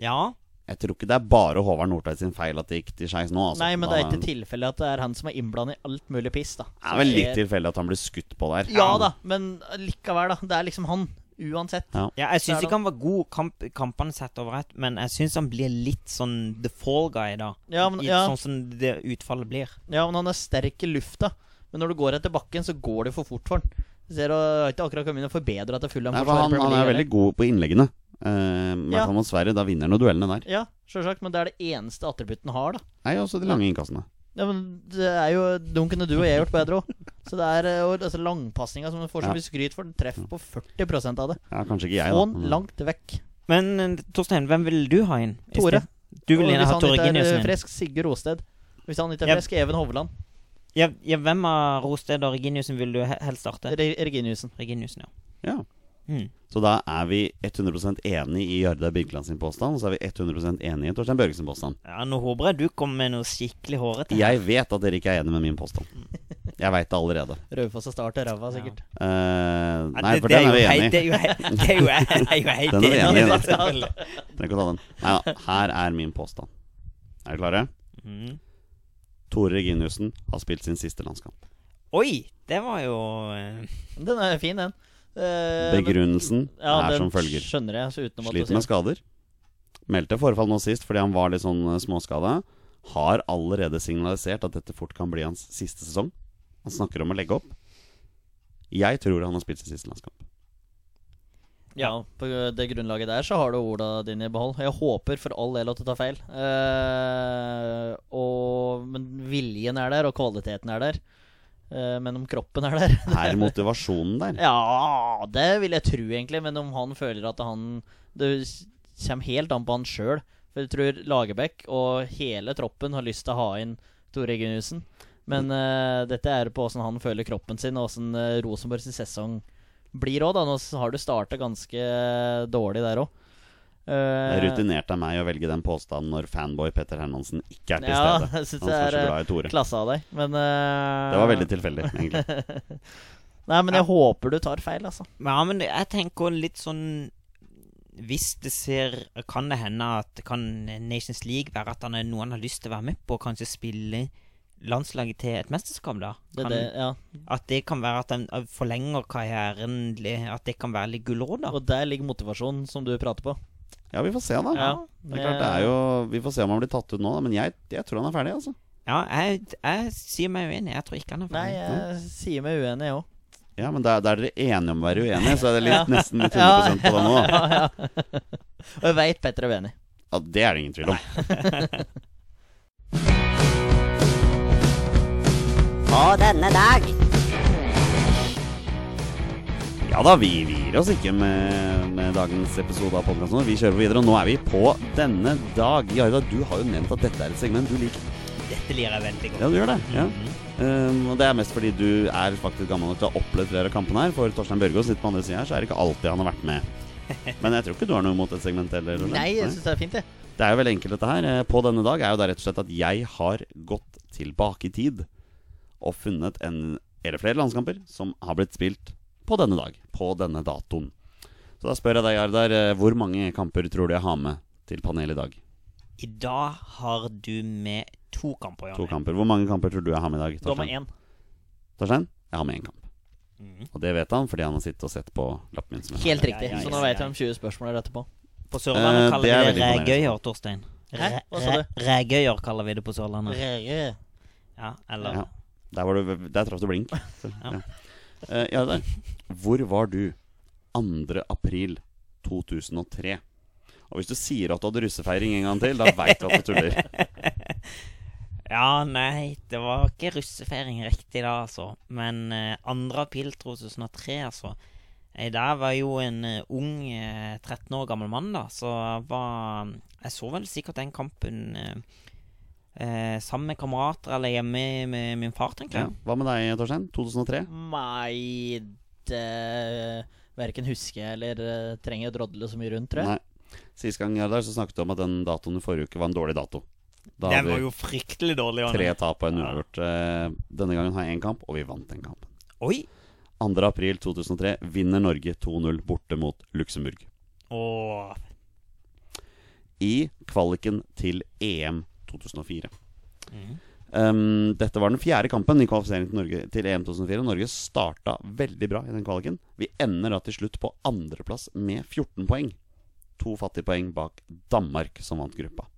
Ja. Jeg tror ikke det er bare Håvard Nordtveit sin feil at det gikk til skeis nå. Altså. Nei, men det er ikke tilfelle at det er han som er innblandet i alt mulig piss, da. Det er vel litt tilfeldig at han blir skutt på der. Ja da, men likevel, da. Det er liksom han. Uansett. Ja. ja jeg syns ikke han var god kamp, kampene sett over ett, men jeg syns han blir litt sånn the fall guy, da. Ja, men, ja, Sånn som det utfallet blir. ja, men han er sterk i lufta. Men når du går etter bakken, så går det for fort for han. Ser og har ikke akkurat kommet inn og forbedra til. Nei, for han, han er veldig god på innleggene. Uh, I hvert fall mot Sverige. Da vinner han duellene der. Ja, sjølsagt, men det er det eneste attributten har, da. Nei, også de lange innkastene. Ja, men det er jo dunkene du og jeg gjort bedre òg. Så det er jo og altså, langpasninga som du får så mye skryt for, den treffer på 40% av det. Ja, kanskje ikke jeg, Få da. den langt vekk. Men eh, Torstein, hvem vil du ha inn? Tore. Du vil hvis ha Tore er eh, Giniussen inn? frisk, Sigurd Rosted. Hvis han ikke er frisk, Even Hovland. Ja, ja, hvem av Rosted og Reginiussen vil du helst starte? Re Reginiussen. Reginiussen, ja. Ja. Mm. Så da er vi 100% enig i Jarda Birkeland sin påstand, og så er vi 100% enig i Torstein Børge sin påstand. ja. Nå håper jeg du kommer med noe skikkelig hårete. Jeg vet at dere ikke er enig med min påstand. Jeg veit det allerede. Raufoss har startet ræva, sikkert. Ja. Uh, nei, for det den er vi enig i. Det er jo helt, er er Den er vi enig enig i, da. Trenger ikke å ta den. Nei da. Her er min påstand. Er dere klare? Mm. Tore Reginiussen har spilt sin siste landskamp. Oi! Det var jo eh, Den er fin, den. Eh, men- Begrunnelsen ja, er den som følger. Skjønner jeg, så du Sliter med skader. Meldte forfall nå sist fordi han var litt sånn eh, småskada. Har allerede signalisert at dette fort kan bli hans siste sesong. Han snakker om å legge opp. Jeg tror han har spilt sin siste landskamp. Ja, på det grunnlaget der så har du orda dine i behold. Jeg håper for all del at du tar feil. Eh, og, men viljen er der, og kvaliteten er der. Eh, men om kroppen er der Er motivasjonen der? Ja, det vil jeg tro, egentlig. Men om han føler at han Det kommer helt an på han sjøl. For jeg tror Lagerbäck og hele troppen har lyst til å ha inn Tore Gunnhusen. Men eh, dette er på åssen han føler kroppen sin, og åssen Rosenborg sin sesong blir òg. Nå har du starta ganske eh, dårlig der òg. Det er rutinert av meg å velge den påstanden når fanboy Petter Hermansen ikke er til ja, stede. jeg synes Han det er er så eh, glad i Tore. klasse av deg, men uh, Det var veldig tilfeldig, egentlig. Nei, men jeg håper du tar feil, altså. Ja, men jeg tenker litt sånn Hvis det ser Kan det hende at Kan Nations League være at han er noe han har lyst til å være med på? Kanskje spille landslaget til et mesterskap, da? Det, Kan, det, ja. At det kan være at han uh, forlenger karrieren At det kan være litt gulrot, da? Og der ligger motivasjonen som du prater på. Ja, vi får se, da. Ja, Det er klart, det er jo Vi får se om han blir tatt ut nå, da. Men jeg, jeg tror han er ferdig, altså. Ja, jeg, jeg sier meg uenig. Jeg tror ikke han er ferdig. Nei, jeg jeg sier meg uenig, jeg òg. Ja, men da da er dere enige om å være uenige, så er det litt Ja. nesten litt 100% på det nå. da. Ja, ja. Og jeg veit Petter er uenig. Ja, det er det ingen tvil om. På denne dag Ja da, vi, vi gir oss ikke med, med dagens episode av podkasten. Vi kjører videre, og nå er vi på denne dag. Jarda, du har jo nevnt at dette er et segment du liker. Dette liker jeg veldig godt. Ja, du gjør det. ja Mhm. um, Og det er mest fordi du er faktisk gammel nok til å ha opplevd flere av kampene her. For Torstein Børgaas sitter på andre sida her, så er det ikke alltid han har vært med. Men jeg tror ikke du har noe imot et segment heller? Nei, jeg syns det er fint, det. Det er jo veldig enkelt, dette her. Eh, På denne dag er jo da rett og slett at jeg har gått tilbake i tid og funnet en eller flere landskamper som har blitt spilt på denne dag. På denne datoen. Så da spør jeg deg, Jardar, eh, hvor mange kamper tror du jeg har med til panelet i dag? I dag har du med to kamper, To kamper. Hvor mange kamper tror du jeg har med i dag? Du har med Torstein? én. Torstein? Jeg har med én kamp. Mm. Og det vet han fordi han har sittet og sett på lappen min. Som. Helt riktig. Ja, ja, Så ja, nå vet jeg vi om 20 spørsmål er etterpå. På Sørlandet Eh, kaller er vi det, det regøyer, Torstein. Hæ? Hva sa du? Regøyer kaller vi det på Sørlandet. Rege. Ja, eller Ja. Der, var du, der traff du blink. Så, Ja. ja. Eh, Jardar, hvor var du 2. april 2003? Og hvis du sier at du hadde russefeiring en gang til, da veit du at du tuller. Ja, nei, det var ikke russefeiring riktig da, altså. Men uh, 2. april 2003, altså. Jeg der var jo en uh, ung, eh, 13 år gammel mann, da. Så var Jeg så vel sikkert den kampen eh, sammen med kamerater eller hjemme med min far, tenker Ja. jeg. Hva med deg, Torstein? 2003? Nei, det verken husker jeg eller eh, trenger å drodle så mye rundt, tror jeg. Nei. Sist gang Jardar, så snakket du om at den datoen i forrige uke var en dårlig dato. Da Den var jo fryktelig dårlig. Arne. tre tap og en Ja. uavgjort. Eh, Denne gangen har jeg én kamp, og vi vant den kampen. Oi! 2. april 2003 vinner Norge 2-0 borte mot Luxembourg. Åh, I kvaliken til EM 2004. Mhm. Um, dette var den fjerde kampen i kvalifiseringen til, Norge, til EM 2004. Norge starta veldig bra i den kvaliken. Vi ender da til slutt på andreplass med 14 poeng. To fattige poeng bak Danmark, som vant gruppa.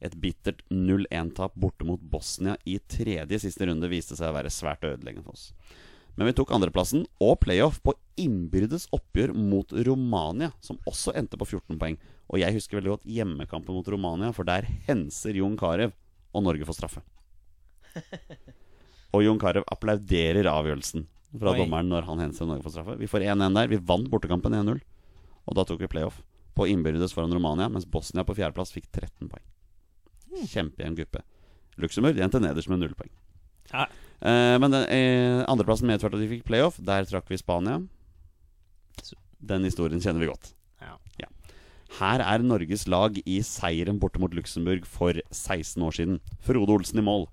Et bittert 0-1-tap borte mot Bosnia i tredje siste runde viste seg å være svært ødeleggende for oss. Men vi tok andreplassen og playoff på innbyrdes oppgjør mot Romania, som også endte på 14 poeng. Og jeg husker veldig godt hjemmekampen mot Romania, for der henser Jon Carew, og Norge får straffe. Og Jon Carew applauderer avgjørelsen fra Oi. dommeren når han henser Norge får straffe. Vi får 1-1 der. Vi vant bortekampen 1-0, og da tok vi playoff på innbyrdes foran Romania, mens Bosnia på fjerdeplass fikk 13 poeng. Kjempejevn gruppe. Luxembourg endte nederst med null poeng. Ja. Eh, men den, eh, andreplassen medførte at de fikk playoff. Der trakk vi Spania. Den historien kjenner vi godt. Her er Norges lag i seieren borte mot Luxembourg for 16 år siden. Frode Olsen i mål.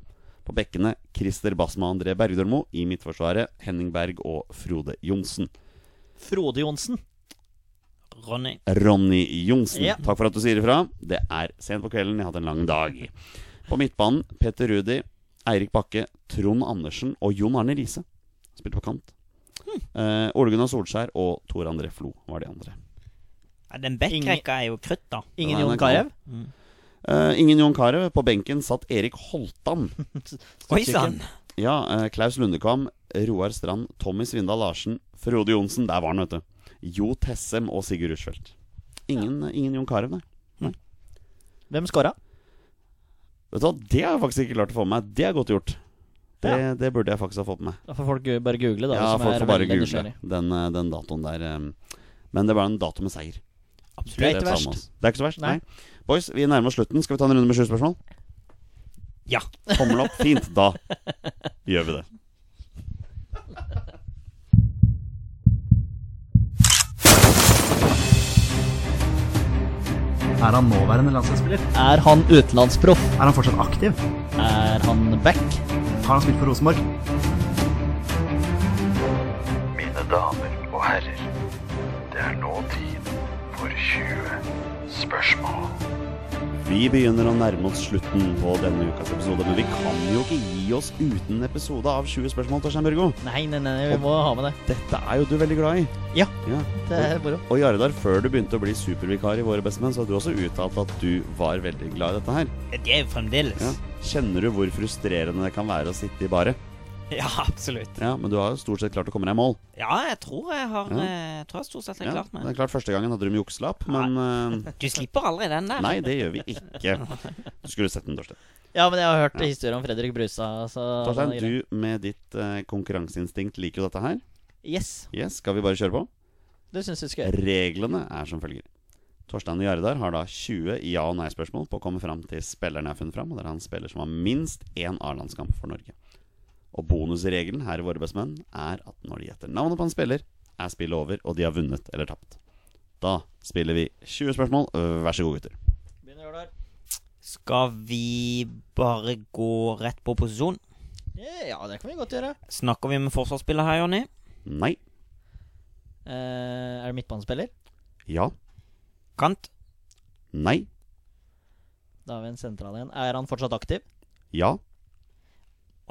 På bekkene Christer Basma og André Bergdølmo. I midtforsvaret Henning Berg og Frode Johnsen. Frode Johnsen. Ronny. Ronny Johnsen. Ja. Takk for at du sier ifra. Det er sent på kvelden. Jeg har hatt en lang dag. På midtbanen Peter Rudi, Eirik Bakke, Trond Andersen og Jon Arne Riise. Spilte på kant. Eh, Ole Gunnar Solskjær og Tor André Flo var de andre. Ja, den backrekka er jo krutt, da. Ingen Jon Carew? Mm. Eh, ingen Jon Carew. På benken satt Erik Holtan. Oi sann! Ja, uh, Klaus Lundekvam, Roar Strand, Tommy Svindal Larsen, Frode Johnsen. Der var han, vet du. Jo Tessem og Sigurd Rushfeldt. Ingen, ingen Jon Carew, nei. Hvem scora? Vet du hva, Det har jeg faktisk ikke klart å få med meg. Det er godt gjort. Det, det burde jeg faktisk ha fått med meg. Da får folk bare google, da. Ja, folk får bare google den, eh, den datoen der. eh. Men det var en dato med seier. Absolutt. Det er ikke verst. Det er ikke så verst. Nei. Nei. Boys, vi nærmer oss slutten. Skal vi ta en runde med sju spørsmål? Ja. Tommel opp. Fint. Da gjør vi det. Er han nåværende landslagsspiller? Er han utenlandsproff? Er han fortsatt aktiv? Er han back? Har han spilt for Rosenborg? Mine damer og herrer, det er nå tid for 20 spørsmål. Vi begynner å nærme oss slutten på denne ukas episode, men vi kan jo ikke gi oss uten en episode av 20 spørsmål, Torstein Børgo. Nei, nei, nei, vi må ha med det. Dette er jo du veldig glad i. Ja. ja. Det er moro. Og Jardar, før du begynte å bli supervikar i Våre bestemenn, så hadde du også uttalt at du var veldig glad i dette her. Det er jo fremdeles. Ja. Kjenner du hvor frustrerende det kan være å sitte i baret? Ja, absolutt. Ja, men du har jo stort sett klart å komme deg i mål. Ja, jeg tror jeg har Ja. eh, Jeg tror jeg stort sett har Ja, klart det er klart Første gangen hadde du med jukselapp, men uh... Du slipper aldri den der. Nei, det gjør vi ikke. Du skulle sett den, Torstein. Ja, men jeg har hørt Ja. historien om Fredrik Brustad. Torstein, du med ditt uh, konkurranseinstinkt liker jo dette her. Yes, Yes, Skal vi bare kjøre på? det syns vi skal gjøre. Reglene er som følger. Torstein og Jardar har da 20 ja- og nei-spørsmål på å komme fram til spilleren jeg har funnet fram. Og det er han spiller som har minst én A-landskamp for Norge. Og bonusregelen her i Våre bestemenn er at når de gjetter navnet på en spiller, er spillet over, og de har vunnet eller tapt. Da spiller vi 20 spørsmål. Vær så god, gutter. Begynner Jordar. Skal vi bare gå rett på posisjon? Ja, det kan vi godt gjøre. Snakker vi med forsvarsspiller her, Jonny? Nei. Eh, er det midtbanespiller? Ja. Kant? Nei. Da har vi en sentral igjen. Er han fortsatt aktiv? Ja.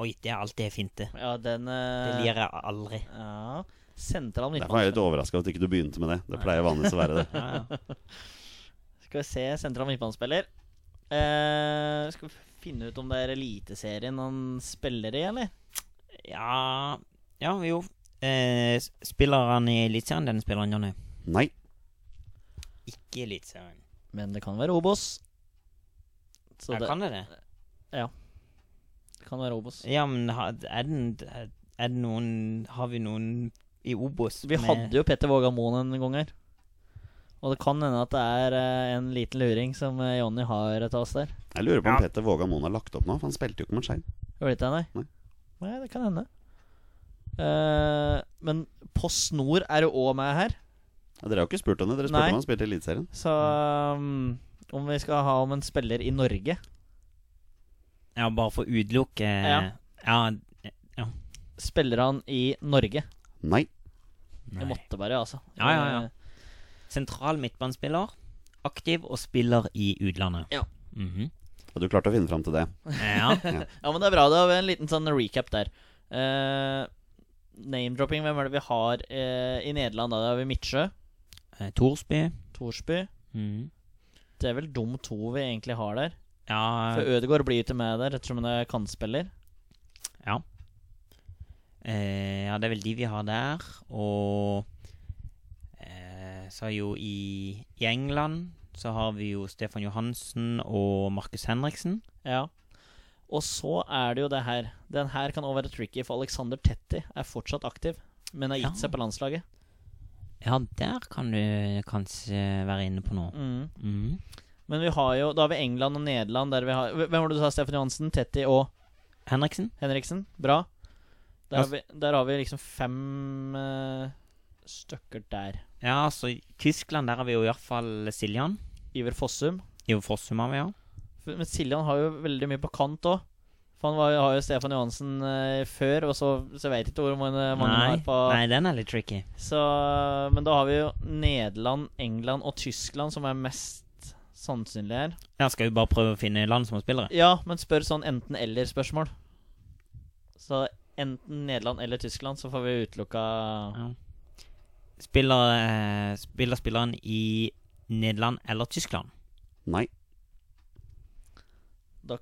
Oi, det er alltid fint, det. Ja, den Det eh, lir jeg aldri. Ja. Sentral Derfor er jeg litt overraska over at ikke du begynte med det. Det pleier vanligvis å være det. Ja, ja. Skal vi se. Sentral midtbanespiller. Uh, skal vi finne ut om det er Eliteserien han spiller i, eller? ja Ja, jo. Uh, spiller han i Eliteserien, denne spilleren, Jonny? Nei. Ikke Eliteserien. Men det kan være Obos. Så Ja, det kan det det? Kan være Obos. Ja, men er den Er det noen Har vi noen i Obos? Vi hadde jo Petter Våga Moen en gang her. Og det kan hende at det er eh, en liten luring som eh, Jonny har til oss der. Jeg lurer på om Ja. Petter Våga Moen har lagt opp nå, for han spilte jo ikke mot Skeid. Gjør det ikke det, nei? Nei. Nei, det kan hende. Eh, men Post Nord er jo òg med her. Ja, dere har jo ikke spurt om det, dere spurte Nei. om han spilte i Eliteserien. Så um, om vi skal ha om en spiller i Norge Ja, bare for å utelukke Ja. ja. Spiller han i Norge? Nei. Det måtte bare, altså. Ja, ja, ja. Sentral midtbanespiller. Aktiv og spiller i utlandet. Ja. Mhm. Og du klarte å finne fram til det. ja. Ja, men det er bra. Da har vi en liten sånn recap der. Uh, Name-dropping, hvem er det vi har uh, i Nederland? Da Det har vi Midtsjø, Eh, Torsby. Torsby. Mm. Det er vel de to vi egentlig har der. Ja, For Ødegaard blir ikke med der, ettersom han er kantspiller. ja. Eh, ja, det er vel de vi har der. Og eh, så jo i, i England så har vi jo Stefan Johansen og Markus Henriksen. Ja. Og så er det jo det her. Den her kan også være tricky, for Alexander Tetti er fortsatt aktiv, men har gitt Ja. seg på landslaget. Ja, der kan du kanskje være inne på noe. Mm. Mhm. Men vi har jo Da har vi England og Nederland. Der vi har Hvem var det du sa? Stefan Johansen, Tetti og Henriksen? Henriksen. Bra. Der, har vi, der har vi liksom fem uh, stykker der. Ja, så Tyskland der har vi jo iallfall Siljan. Iver Fossum. Iver Fossum har vi, ja. Men Siljan har jo veldig mye på kant òg. For han var, har jo Stefan Johansen uh, før, og så, så vet jeg ikke hvor mange, mange han har på nei, den er litt tricky. Så, Men da har vi jo Nederland, England og Tyskland som er mest sannsynlige her. Ja, Skal vi bare prøve å finne land som har spillere? Ja, men spør sånn enten-eller-spørsmål. Så enten Nederland eller Tyskland, så får vi utelukka Ja. Spiller, eh, spiller spilleren i Nederland eller Tyskland? Nei. Da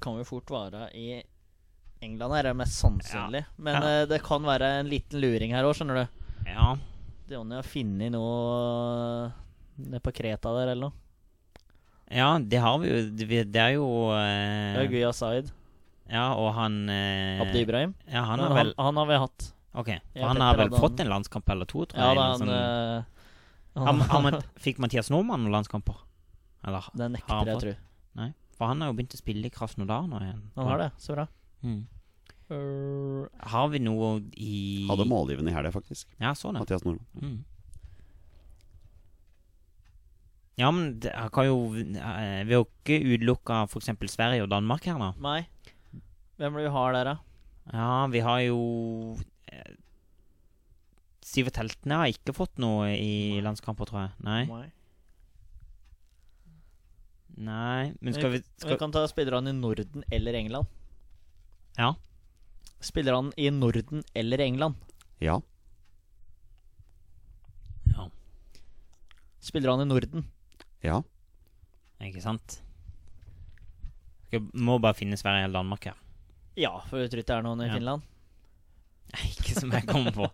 Kan vi fort være i England her, er mest sannsynlig. Men Ja. eh, det kan være en liten luring her òg, skjønner du. Ja. Jonny har funnet noe nede på Kreta der, eller noe. Ja, det har vi jo. Det er jo Det er eh, Guya Zaid. Ja, og han uh, Abdi Ibrahim. Ja, han har vel han, han har vi hatt. Ok, for han har vel fått en landskamp eller to, tror Ja jeg. da, han, sånn- han Fikk Mathias Nordmann noen landskamper? Eller Det har nekter han jeg, tror Nei, for han har jo begynt å spille i Krasnodar nå igjen. Han har det. Så bra. Mm. Uh, Har vi noe i Hadde målgivende i helga, faktisk. Ja, så det. Mathias Nordmann. Mm. Ja, men det kan jo eh, Vi har jo ikke utelukka f.eks. Sverige og Danmark her, da. Nei. Hvem er det vi har der, da? Ja, vi har jo eh, Sivert Heltene har ikke fått noe i landskamper, tror jeg. Nei. Nei, men skal vi Vi kan ta spillerne i Norden eller England? Ja. Spillerne i Norden eller England? Ja. Ja. Spillerne i Norden? Ja. Ikke sant? Skal, må bare finne Sverige eller Danmark her. Ja, for du tror ikke det er noen i Ja. Finland. Nei, ikke som jeg kommer på.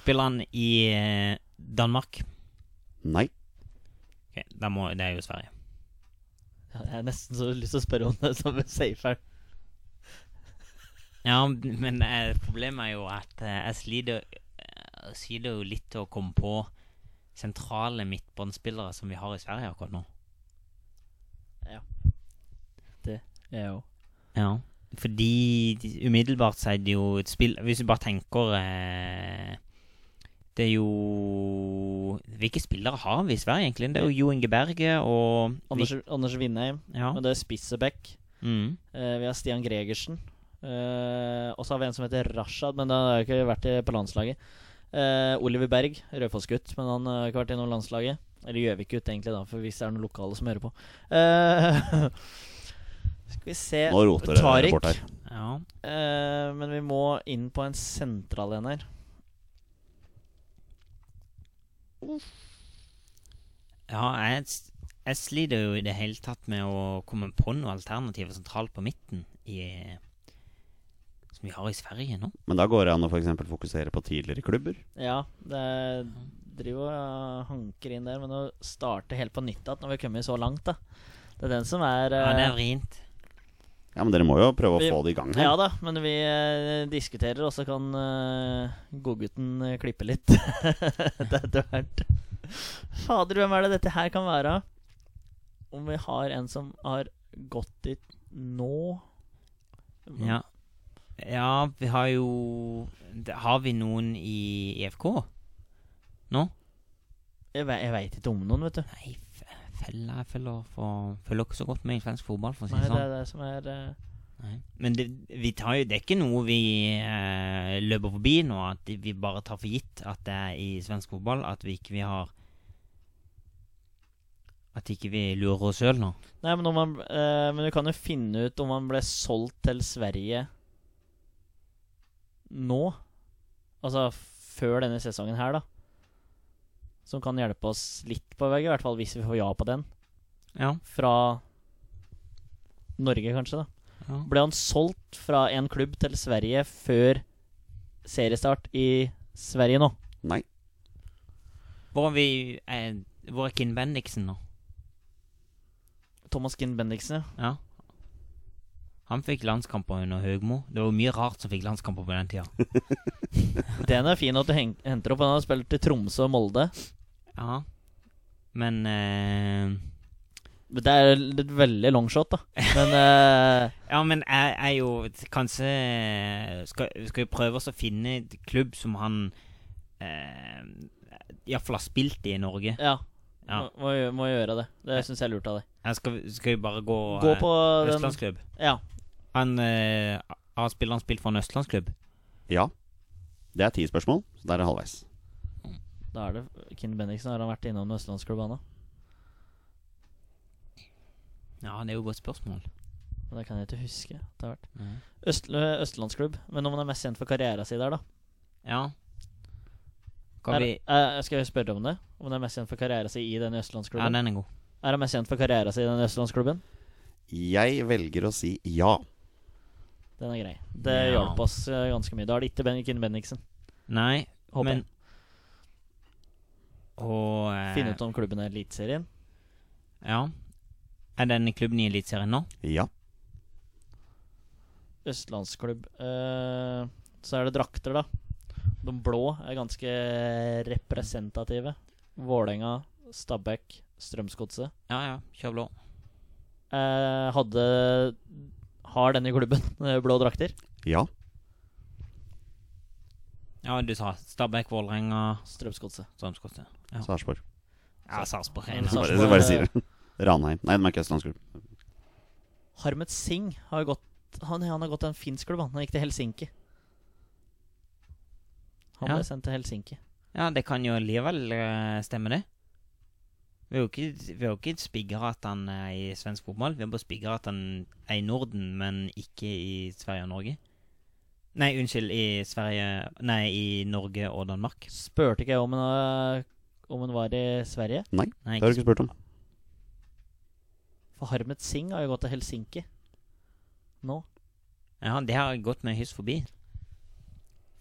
Spiller han i eh, Danmark? Nei. Ok, da må, Det er jo Sverige. Ja, Jeg har nesten så lyst til å spørre om det som er. Ja, men eh, problemet er jo at eh, jeg sliter Jeg sliter jo litt til å komme på sentrale midtbåndspillere som vi har i Sverige akkurat nå. Ja. Det Jeg jo Ja. Fordi de- umiddelbart så er det jo et spill Hvis du bare tenker eh, Det er jo Hvilke spillere har vi i Sverige, egentlig? Det er jo Jo Inge Berge og Anders, Anders Vindheim. Ja. Men det er Spissebekk. Mm. Eh, vi har Stian Gregersen. Eh, og så har vi en som heter Rashad, men han har jo ikke vært på landslaget. Eh, Oliver Berg, Raufoss-gutt, men han har ikke vært innom landslaget. Eller Gjøvik-gutt, egentlig, da, for hvis det er noen lokale som hører på. Eh, skal vi se Nå roter bort her. Ja. Eh, men vi må inn på en sentral en her. Ja, jeg, jeg sliter jo i det hele tatt med å komme på noe alternativ sentralt på midten i, som vi har i Sverige nå. Men da går det an å for eksempel fokusere på tidligere klubber. Ja, det driver og hanker inn der, men å starte helt på nytt igjen når vi har kommet så langt, da. Det er den som er Ja, det eh, er vrient. Ja, men dere må jo prøve å Vi- få det i gang her. Ja da, men vi eh, diskuterer, og så kan uh, godgutten eh, klippe litt etter hvert. Fader, hvem er det dette her kan være? Om vi har en som har gått dit nå Ja. Ja, vi har jo Har vi noen i EFK nå? Jeg, ve jeg veit ikke om noen, vet du. Nei, fella jeg følger, for, følger ikke så godt med i svensk fotball, for å si det sånn. Nei, det er det som er Uh... Men det, vi tar jo, det er ikke noe vi uh, løper forbi nå, at vi bare tar for gitt at det er i svensk fotball, at vi ikke vi har At ikke vi lurer oss sjøl nå. Nei, men, om man, uh, men du kan jo finne ut om han ble solgt til Sverige nå. Altså før denne sesongen her, da. Som kan hjelpe oss litt på vei, i hvert fall hvis vi får ja på den. Ja. Fra Norge, kanskje, da. ja. Ble han solgt fra en klubb til Sverige før seriestart i Sverige nå? Nei. Hvor er vi eh, Hvor er Kinn Bendiksen nå? Thomas Kinn Bendiksen, ja. Han fikk landskamper under Høgmo. Det var mye rart som fikk landskamper på den tida. Den er fin at du henter opp. Han har spilt i Tromsø og Molde. Ja. Men uh... Det er et veldig longshot, da. Men uh... Ja, men jeg er jo Kanskje Skal, skal vi prøve oss å finne et klubb som han uh, iallfall har spilt i i Norge? ja. Ja. Må, må, gjøre det. Det syns jeg er lurt av deg. Skal, skal vi bare gå, Gå eh, på den Østlandsklubb? Ja. Han eh, Har spilleren spilt for en østlandsklubb? Ja. Det er ti spørsmål, så der er det halvveis. Da er det Kinn Bendiksen. Har han vært innom en østlandsklubb, han da? Ja, det er jo et godt spørsmål. Men det kan jeg ikke huske. Det har vært mm. Øst, Østlandsklubb. Men om han er mest kjent for karrieren sin der, da? ja. Er, Er, eh, skal jeg spørre om det? Om han er mest kjent for karrieren sin i den Ja, østlandsklubben? den er god. Er han mest kjent for karrieren sin i den østlandsklubben? Jeg velger å si ja. Den er grei. Det Ja. hjalp oss eh, ganske mye. Da er det ikke Ben Kinn Bendiksen. Nei, Håper men. Og eh, Finne ut om klubben er Eliteserien. Ja. Er denne klubben i Eliteserien nå? Ja. Østlandsklubb. Eh, så er det drakter, da. De blå er ganske representative. Vålerenga, Stabæk, Strømsgodset. Ja, ja. Kjør blå. Eh, hadde Har denne klubben eh, blå drakter? Ja. Ja, du sa Stabæk, Vålerenga, Strømsgodset. Strømsgodset. Ja, Sarpsborg. ja Sarpsborg. Bare, Sarpsborg, bare eh, sier det. Ranheim. Nei, de er ikke østlandsklubb. Harmet Singh har gått han, han har gått til en finsk klubb. Han, han gikk til Helsinki. Han Ja. ble sendt til Helsinki. Ja, det kan jo likevel eh, stemme, det. Vi har jo ikke, vi har jo ikke han er i svensk fotball. Vi har bare spigga at han er i Norden, men ikke i Sverige og Norge. Nei, unnskyld, i Sverige Nei, i Norge og Danmark. Spurte ikke jeg om han, eh, om han var i Sverige? Nei, Nei, det har du ikke spurt om. For Harmet Singh har jo gått til Helsinki nå. Ja, det har gått meg hyss forbi.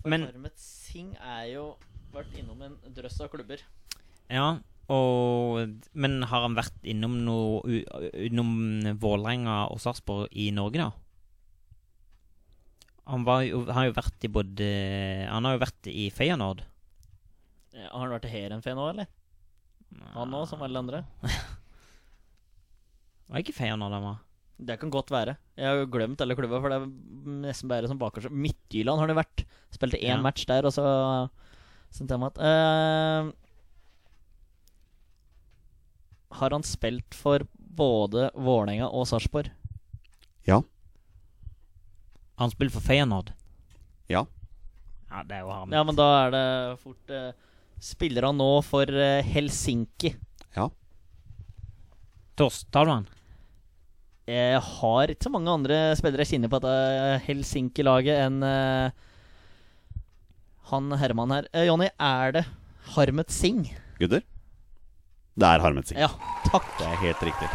For Men- Harmet Singh er jo vært innom en drøss av klubber. Ja, og Men har han vært innom noe Innom Vålerenga og Sarpsborg i Norge, da? Han var jo, har jo vært i både Han har jo vært i Feyenoord. Har han vært i Heerenveen nå, eller? Han òg, som alle andre? Var ikke Feyenoord han var? Det kan godt være. Jeg har jo glemt alle klubber, for det er nesten bare som bakerst. Midtjylland har det vært. Spilte én Ja. match der, og så sendte jeg meg at eh, Har han spilt for både Vålerenga og Sarpsborg? Ja. Han spilt for Feyenoord? Ja. Ja, det er jo han. Ja, men da er det fort eh, Spiller han nå for eh, Helsinki? Ja. Tors, tar du han? Jeg har ikke så mange andre spillere jeg kjenner på dette Helsinki-laget enn eh, han Herman her. Eh, Jonny, er det Harmet Singh? Gutter? Det er Harmet Singh. Ja, takk. Det er helt riktig.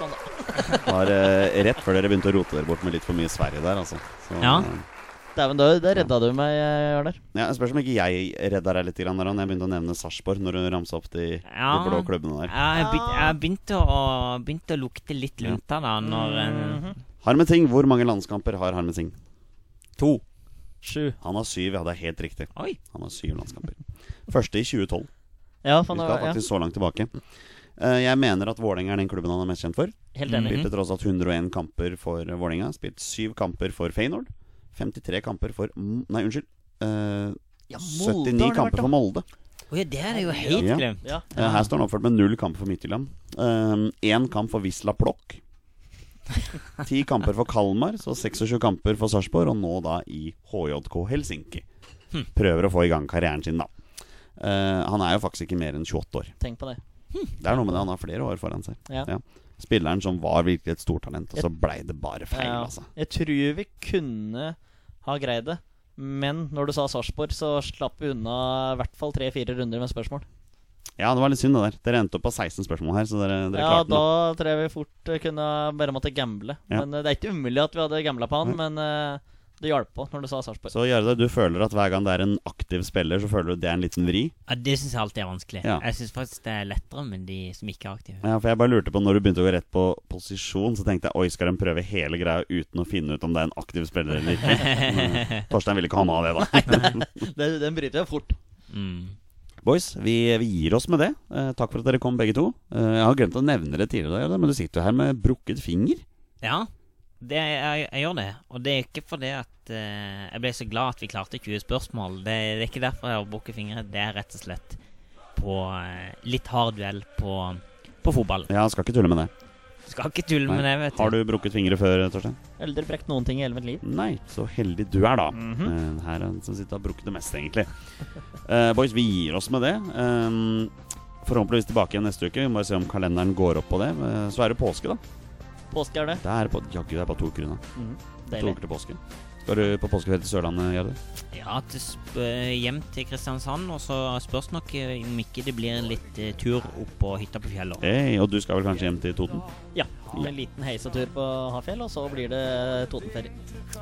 Sånn, var eh, rett før dere begynte å rote dere bort med litt for mye Sverige der, altså. Så, Ja. eh, Dæven, da, da redda du meg, eh, Jørner. ja, jeg spørs om ikke jeg redda deg litt grann der, når jeg begynte å nevne Sarpsborg når du ramsa opp de, Ja. de blå klubbene der. Ja, jeg, begy- jeg begynte å, begynte å lukte litt lunta da når eh, Harmet Singh, hvor mange landskamper har Harmet Singh? To. Sju. Han har syv, ja, det er helt riktig. Oi. Han har syv landskamper. Første i 2012. Ja, Vi for nå, skal ja. faktisk så langt tilbake. Eh, Jeg mener at Vålerenga er den klubben han er mest kjent for. Helt enig. Spilte tross alt 101 kamper for Vålerenga. Spilt 7 kamper for Feyenoord. 53 kamper for Nei, unnskyld. Uh, Ja, Molde 79 har vært, kamper for Molde. Ja, det er jo helt Ja. glemt. Ja. Eh, Her står han oppført med null kamper for Midtjylland. Én kamp for Wisla Plokk. Ti kamper for Kalmar, så 26 kamper for Sarpsborg, og nå da i HJK Helsinki. Hm. Prøver å få i gang karrieren sin, da. Eh, han er jo faktisk ikke mer enn 28 år. Tenk på det. Det er noe med det, han har flere år foran seg. Ja. Spilleren som var virkelig et stort talent, og så blei det bare feil, Ja. altså. Jeg tror vi kunne ha greid det. Men når du sa Sarpsborg, så slapp vi unna i hvert fall tre-fire runder med spørsmål. Ja, det var litt synd, det der. Dere endte opp på 16 spørsmål her, så dere, dere Ja, klarte det. da tror jeg vi fort kunne bare måtte gamble. Ja. Men eh, det er ikke umulig at vi hadde gambla på han, men eh, det hjalp på når du sa Sarpsborg. Så Jarde, du føler at hver gang det er en aktiv spiller, så føler du det er en liten vri? Ja, det syns jeg alltid er vanskelig. Ja. Jeg syns faktisk det er lettere med de som ikke er aktive. Ja, for jeg bare lurte på Når du begynte å gå rett på posisjon, så tenkte jeg oi, skal de prøve hele greia uten å finne ut om det er en aktiv spiller eller ikke? Torstein ville ikke ha med av det, da. Nei, den bryter jeg fort. Mm. Boys, vi, vi gir oss med det. Eh, takk for at dere kom, begge to. Eh, jeg har glemt å nevne det tidligere, men du sitter jo her med brukket finger. Ja, det, jeg, jeg gjør det. Og det er ikke fordi at uh, jeg ble så glad at vi klarte 20 spørsmål. Det, det er ikke derfor jeg har brukket fingre. Det er rett og slett på uh, litt hard duell på, på fotball. Ja, skal ikke tulle med det. Skal ikke tulle med det, vet du. Har du brukket fingre før, Torstein? Aldri brekt noen ting i hele mitt liv. Nei, så heldig du er, da. Mm -hmm. uh, her er den som sitter og har brukket det meste, egentlig. Eh, boys, vi gir oss med det. Um, forhåpentligvis tilbake igjen neste uke. Vi må se om kalenderen går opp på det. Så er det påske, da. Påske er det. Det er på, jaggu, det er bare to uker unna. Mm, To uker til påske. Skal du på påskeferie til Sørlandet, Gjerde? Ja, til eh, hjem til Kristiansand. Og så spørs nok eh, om ikke det blir litt uh, tur opp på hytta på fjellet. Hey, og du skal vel kanskje hjem til Toten? Ja. En liten heisetur på Hafjell, og så blir det Totenferie.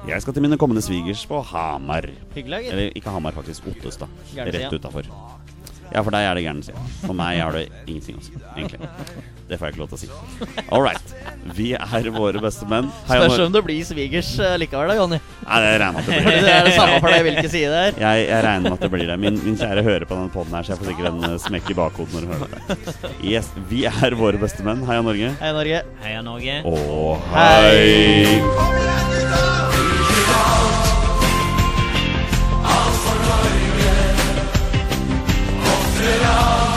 Jeg skal til mine kommende svigers på Hamar. Hyggelig. Eller ikke Hamar, faktisk. Ottestad. Rett utafor. Ja, for deg er det gærne sida. For meg er det ingenting, altså. Egentlig. Det får jeg ikke lov til å si. All right. Vi er våre beste menn. Hei, Spørs om det blir svigers eh, likevel, da, Jonny. Nei, det regner med at det blir. Det er det samme for deg hvilken side det er. Jeg, jeg regner med at det blir det. Min, min kjære hører på denne poden her, så jeg får sikkert en eh, smekk i bakhodet når hun hører det. Yes, vi er våre beste menn. Heia Norge. Hei, Norge. Heia Norge. Og hei! it all.